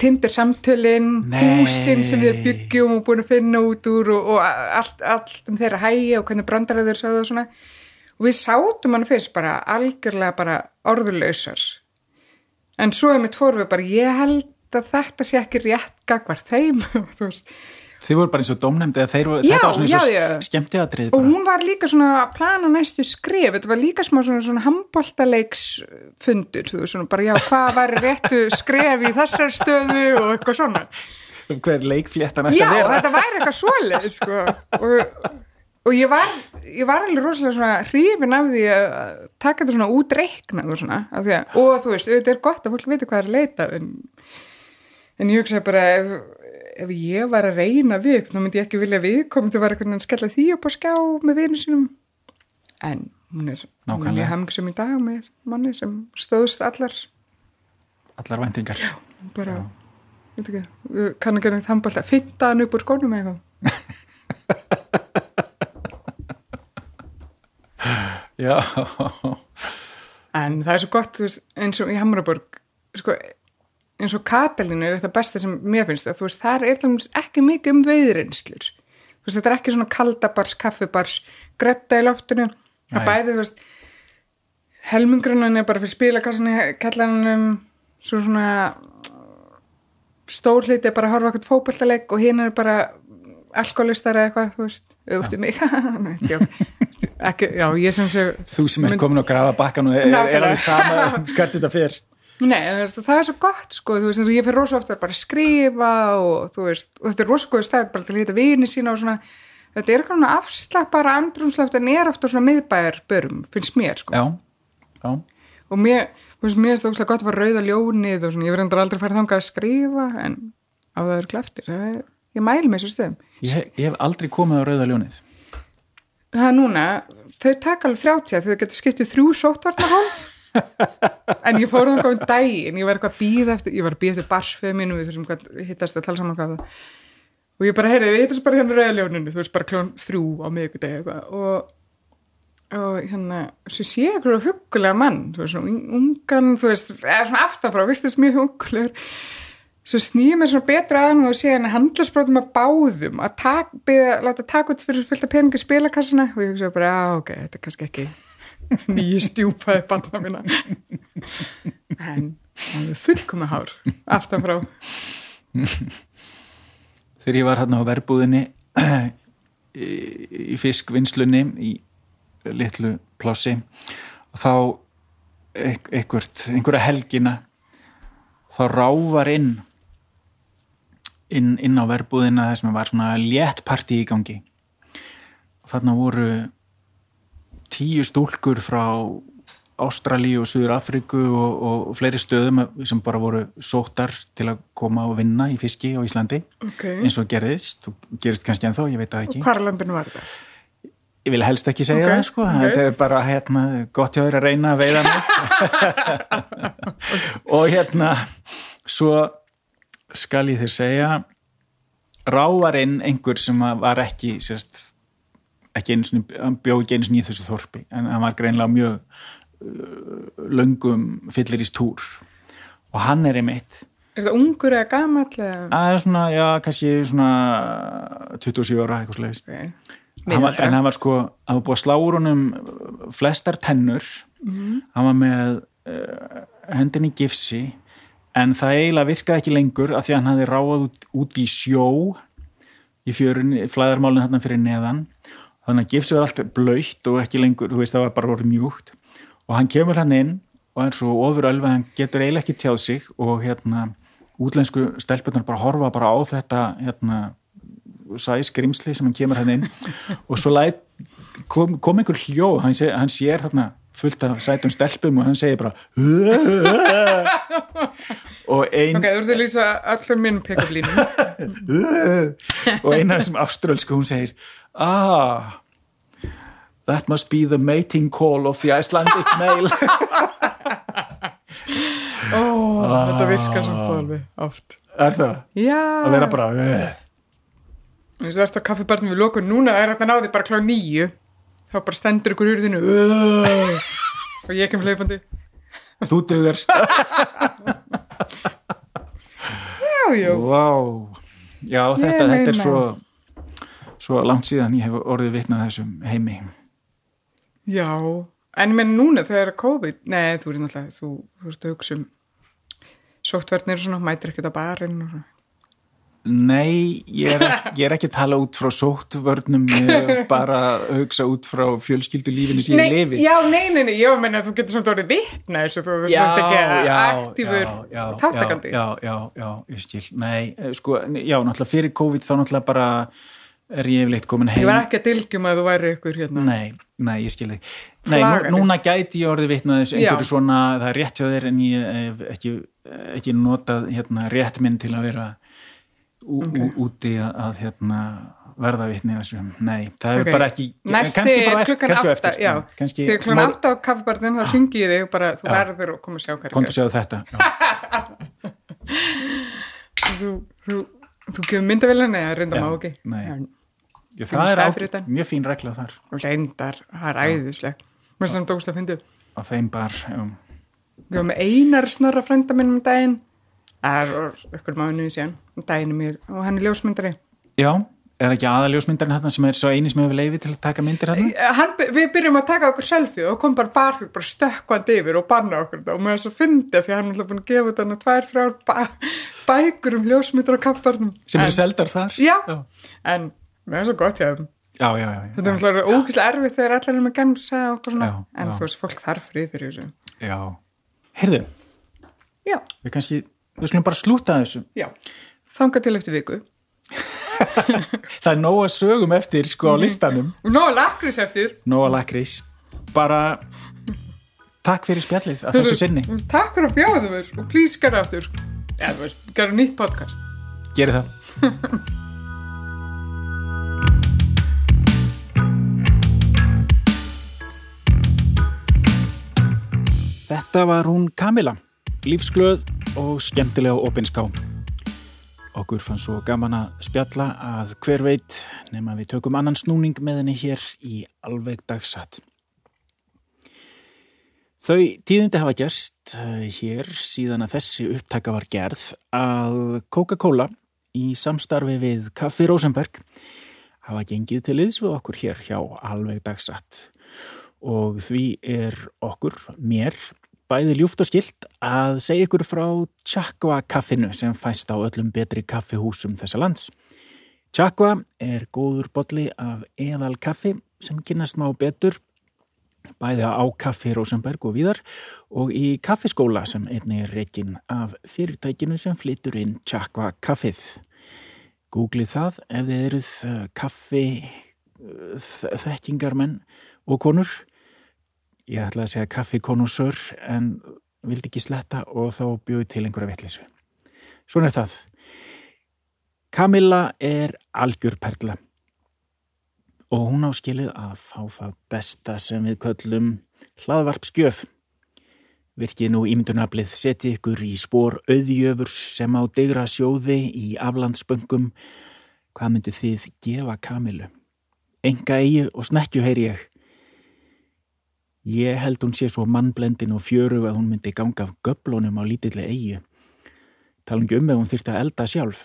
tindir samtölinn, húsinn sem við byggjum og búin að finna út úr og, og allt, allt um þeirra hægi og hvernig brandaræður sáðu og svona. Og við sátum hann fyrst bara algjörlega bara orðurlausar en svo er mitt fórfið bara ég held að þetta sé ekki rétt gagvar þeim þú veist Þið voru bara eins og domnefndi að þeir voru, þetta var svona eins og skemmtiðatrið. Og hún var líka svona að plana næstu skrif, þetta var líka smá svona, svona handbóltaleiksfundur, þú veist svona bara já, hvað var réttu skref í þessar stöðu og eitthvað svona. Um hver leikfléttan að vera. Já, þetta væri eitthvað svolítið, sko. Og, og ég var, ég var alveg rosalega svona hrifin af því að taka þetta svona út reiknað og svona, að að, og þú veist, þetta er gott að fólk viti hvað er að leita, en, en ég hugsa bara ef ef ég var að reyna við þá myndi ég ekki vilja við komið til að vera einhvern veginn skella því upp á skjá með vinu sínum. En hún er mjög hemgsum í dag með manni sem stóðst allar allar vendingar já, bara, veit ekki kann ekki neitt handbalt að fitta hann upp úr skónum eitthvað. Já. En það er svo gott eins og í Hamraborg sko eins og Katalínu er þetta besta sem mér finnst það, þú veist, það er ekki mikið um veiðrinslur, þú veist, þetta er ekki svona kaldabars, kaffibars, gretta í loftinu, það bæði, þú veist helmingrunan er bara fyrir spilakassinni, kallanum svo svona stór hliti er bara að horfa okkur fókbaltaleg og hinn er bara alkoholistar eða eitthvað, þú veist, auðvitað mig. Ekki, já, ég sem sé Þú sem er komin á grafa bakkan og er, er alveg sama hvert þetta fyrr Nei, veist, það er svo gott sko, þú veist, eins og ég fyrir rosa ofta bara að skrifa og þú veist, og þetta er rosa góð stæð bara til að hýta vini sína og svona. Þetta er eitthvað afslappara andrumslátt en er ofta svona miðbæjar börum, finnst mér sko. Já, já. Og mér, þú veist, mér er þetta óslátt gott að fara rauða ljónið og svona, ég verður aldrei að fara þangað að skrifa en á það eru kleftir. Það er, ég mæl mér svo stöðum. Ég, ég hef aldrei komið á rauða ljónið. Það er núna, þau taka alveg 30 þau getur skiptið þrjú sóttvarnahólf en ég fór á um daginn ég var eitthvað að býða eftir, ég var að býða eftir barsfið mínu við þessum hvað hittast að tala saman hvað og ég bara, heyrði, við hittast bara hérna rauðljóninu, þú veist, bara klón þrjú á miðugdegi eitthvað. Og, og hérna, svo sé ég eitthvað hugulega mann, þú veist, svona ungan þú veist, eða svona aftanfrá, vistist mjög hugulegur svo snýði mér svona betra aðan og sé hann handlarsbrótum að báðum að tak, beða, láta taka út fyrir fylgta peningi spilakassina og ég hugsa bara, já, ok, þetta er kannski ekki nýju stjúpaði banna mína. En það er fullkomið hár aftan frá. Þegar ég var hérna á verbúðinni í, fiskvinnslunni í litlu plássi þá einhvert, einhverja helgina þá rávar inn inn, inn á verbúðina þess að var svona léttparti í gangi. Og þarna voru tíu stúlkur frá Ástralíu og Suður Afriku og, og fleiri stöðum sem bara voru sóttar til að koma og vinna í fiski á Íslandi okay. eins og gerðist og gerist kannski ennþá, ég veit það ekki og hvar landinu var þetta? Ég vil helst ekki segja okay. það sko okay. þetta er bara hérna, gott hjá þér að reyna að veiða og hérna svo skal ég þér segja rávarinn einhver sem var ekki sérst ekki eins og hann bjóð ekki eins og nýð þessu þorpi en hann var greinlega mjög uh, löngum fyllir í stúr og hann er einmitt Er það ungur eða? Eða? Það er svona, já, kannski svona 27 ára, eitthvað slegis Okay. En hann var sko, hann var búið að slá úr honum flestar tennur Mhm. hann var með uh, hendin í gifsi en það eiginlega virkaði ekki lengur af því að hann hafði ráðað út, út í sjó í fjörunni, flæðarmálinn þarna fyrir neðan þannig að gifsi var allt blöytt og ekki lengur, þú veist það var bara voru mjúkt. Og hann kemur hann inn og er svo ofur alveg að hann getur eiginlega ekki tjáð sig og hérna útlensku stelpunar bara horfa bara á þetta hérna sæskrimsli sem hann kemur hann inn. Og svo læt, kom, kom einhver hljóð, hann, sé, hann sér þarna fullt af sætum stelpum og hann segir bara og ein Ok, þú ert að lýsa allir minn pick-up línum. og eina af þessum áströlsku hún segir ah that must be the mating call of the Icelandic male Ó, þetta virkar samt alveg oft. er það? Já. að vera bara uh. Þú veist, ert á kaffibarnum við lokun núna, það er hægt að ná því bara klá nýju. Þá bara stendur ykkur hurðinu og ég kem hlaupandi. þú duður Já, já. wow. já þetta, þetta er svo svo langt síðan ég hef orðið vitnað þessum heimi Já, en menn núna þegar COVID, nei, þú er náttúrulega, þú, ert að hugsa um sóttverðnir og svona, mætir ekkert á barinn og svona. Nei, ég er, ekki, ég er ekki að tala út frá sóttvörnum, bara að hugsa út frá fjölskyldulífinu Nei, lifi. já, nei, nei, nei, já, menna þú getur svona orðið vitna þessu, þú veist ekki aktífur þáttakandi. Já, já, já, já, ég skil. Nei, eh, sko, já, náttúrulega fyrir COVID þá náttúrulega bara er ég yfirleitt komin heim. Ég var ekki að dilgjum að þú væri ykkur hérna. Nei, nei, ég skil þig. Nei, nú, núna gæti ég orðið vitnað einhverju svona, það er rétt hjá þér en ég hef ekki, ekki notað hérna, rétt minn til að vera ú, Ok. ú, úti að, að hérna, verða vitni þessu. Nei, það er Ok. bara ekki, Næsti kannski bara eftir, kannski á átta, eftir. já. kannski, Þegar klukkan átta á kaffibarnum, þá ringi ég þig bara, þú Já. verður og koma að sjá gerst. segja þetta. Þú, þú, þú gefur myndavélina eða reynda Já, má ekki. nei. Já, það er átt, mjög fín regla þar Reyndar, það er æðisleg. Mér sem dókst að fyndi. á þeim bar. Við varum einar snorra frænda minn um daginn. Er ykkur mánuði síðan. Um daginn mér og hann er ljósmyndari. já, er ekki aðaljósmyndarinn hérna sem er svo eini sem hefur leiði til að taka myndir hérna? Hann, við byrjum að taka okkur selfie og kom bara barþjóð, bara stökkvandi yfir og banna okkur þetta og mér er svo fyndið því að hann er búin að gefa þetta hann tvær, þrjár bæ, bækur um ljósmyndar og kapparnum. Sem eru seldar þar? Já, Já, en mér er svo gott hjá þeim. já, já. já, Þetta er alltaf ógæslega erfið þegar allir er með gemsa og okkur svona, Já, en já. þú veist, fólk þarf frið fyrir þessu. já. Heyrðu, Já, við kannski, við skulum bara slúta þessu. já. Þanga til eftir viku. Það er nóg að sögum eftir sko Mhm. á listanum. Og nóg lakrís eftir. Nóg að lakrís. Bara takk fyrir spjallið að þessu sinni. Takk fyrir að bjóða mér og please gerða aftur. Veist, gerða nýtt podcast. Gerið það. Þetta var hún Kamila, lífsglöð og skemmtilega opinská. Okkur fann svo gaman að spjalla að hver veit nema við tökum annan snúning með henni hér í alveg dagsatt. Þau tíðindi hafa gerst eh, hér síðan að þessi upptaka var gerð að Coca-Cola í samstarfi við Kaffi Rosenberg hafa gengið til liðs við okkur hér hjá alveg dagsatt og því er okkur, mér, bæði ljúft og skilt að segja ykkur frá Chakwa kaffinu sem fæst á öllum betri kaffihúsum þessa lands. Chakwa er góður bolli af eðal kaffi sem kynast má betur bæði á kaffi Rosenberg og víðar og í kaffiskóla sem einni er reikin af fyrirtækinu sem flytur inn Chakwa kaffið. Googlið það ef þið eruð uh, kaffi þ- þekkingarmenn og konur. Ég ætla að segja kaffi konusör en vildi ekki sletta og þá bjóði til einhverja vitleysu. Svona er það. Kamilla er algjör perla og hún á skilið að fá það besta sem við köllum hlaðvarpskjöf. Virkið nú ímyndunaflið seti ykkur í spór auðjöfurs sem á degra sjóði í aflandsböngum. Hvað myndi þið gefa Kamilu? Enga eigi og snekkju heyri ég. Ég held hún sé svo mannblendin og fjörug að hún myndi ganga af göblunum á lítilli eigi. Talangi um ef hún þyrfti að elda sjálf.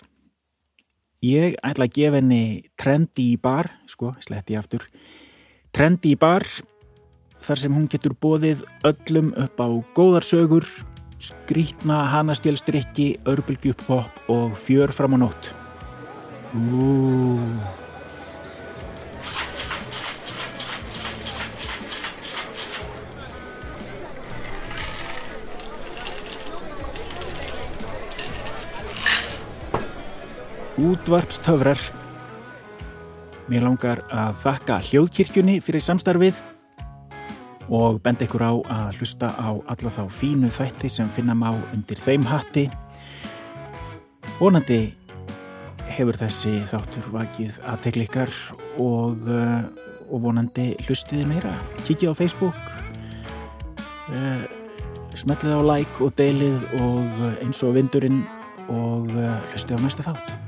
Ég ætla að gefa henni trendi í bar, sko, sletti aftur, trendi í bar þar sem hún getur bóðið öllum upp á góðarsögur, skrítna hanastélstrykki, örbulgjuppopp og fjör fram á nótt. Ú, Útvarpstöfrar Mér langar að þakka hljóðkirkjunni fyrir samstarfið og benda ykkur á að hlusta á alla þá fínu þætti sem finna má undir þeim hatti. Vonandi hefur þessi þáttur vakið aðteglikar og, uh, og vonandi hlustiði meira. Kikið á Facebook, uh, smellið á like og deilið og uh, eins og vindurinn og hlustið á næsta þátt.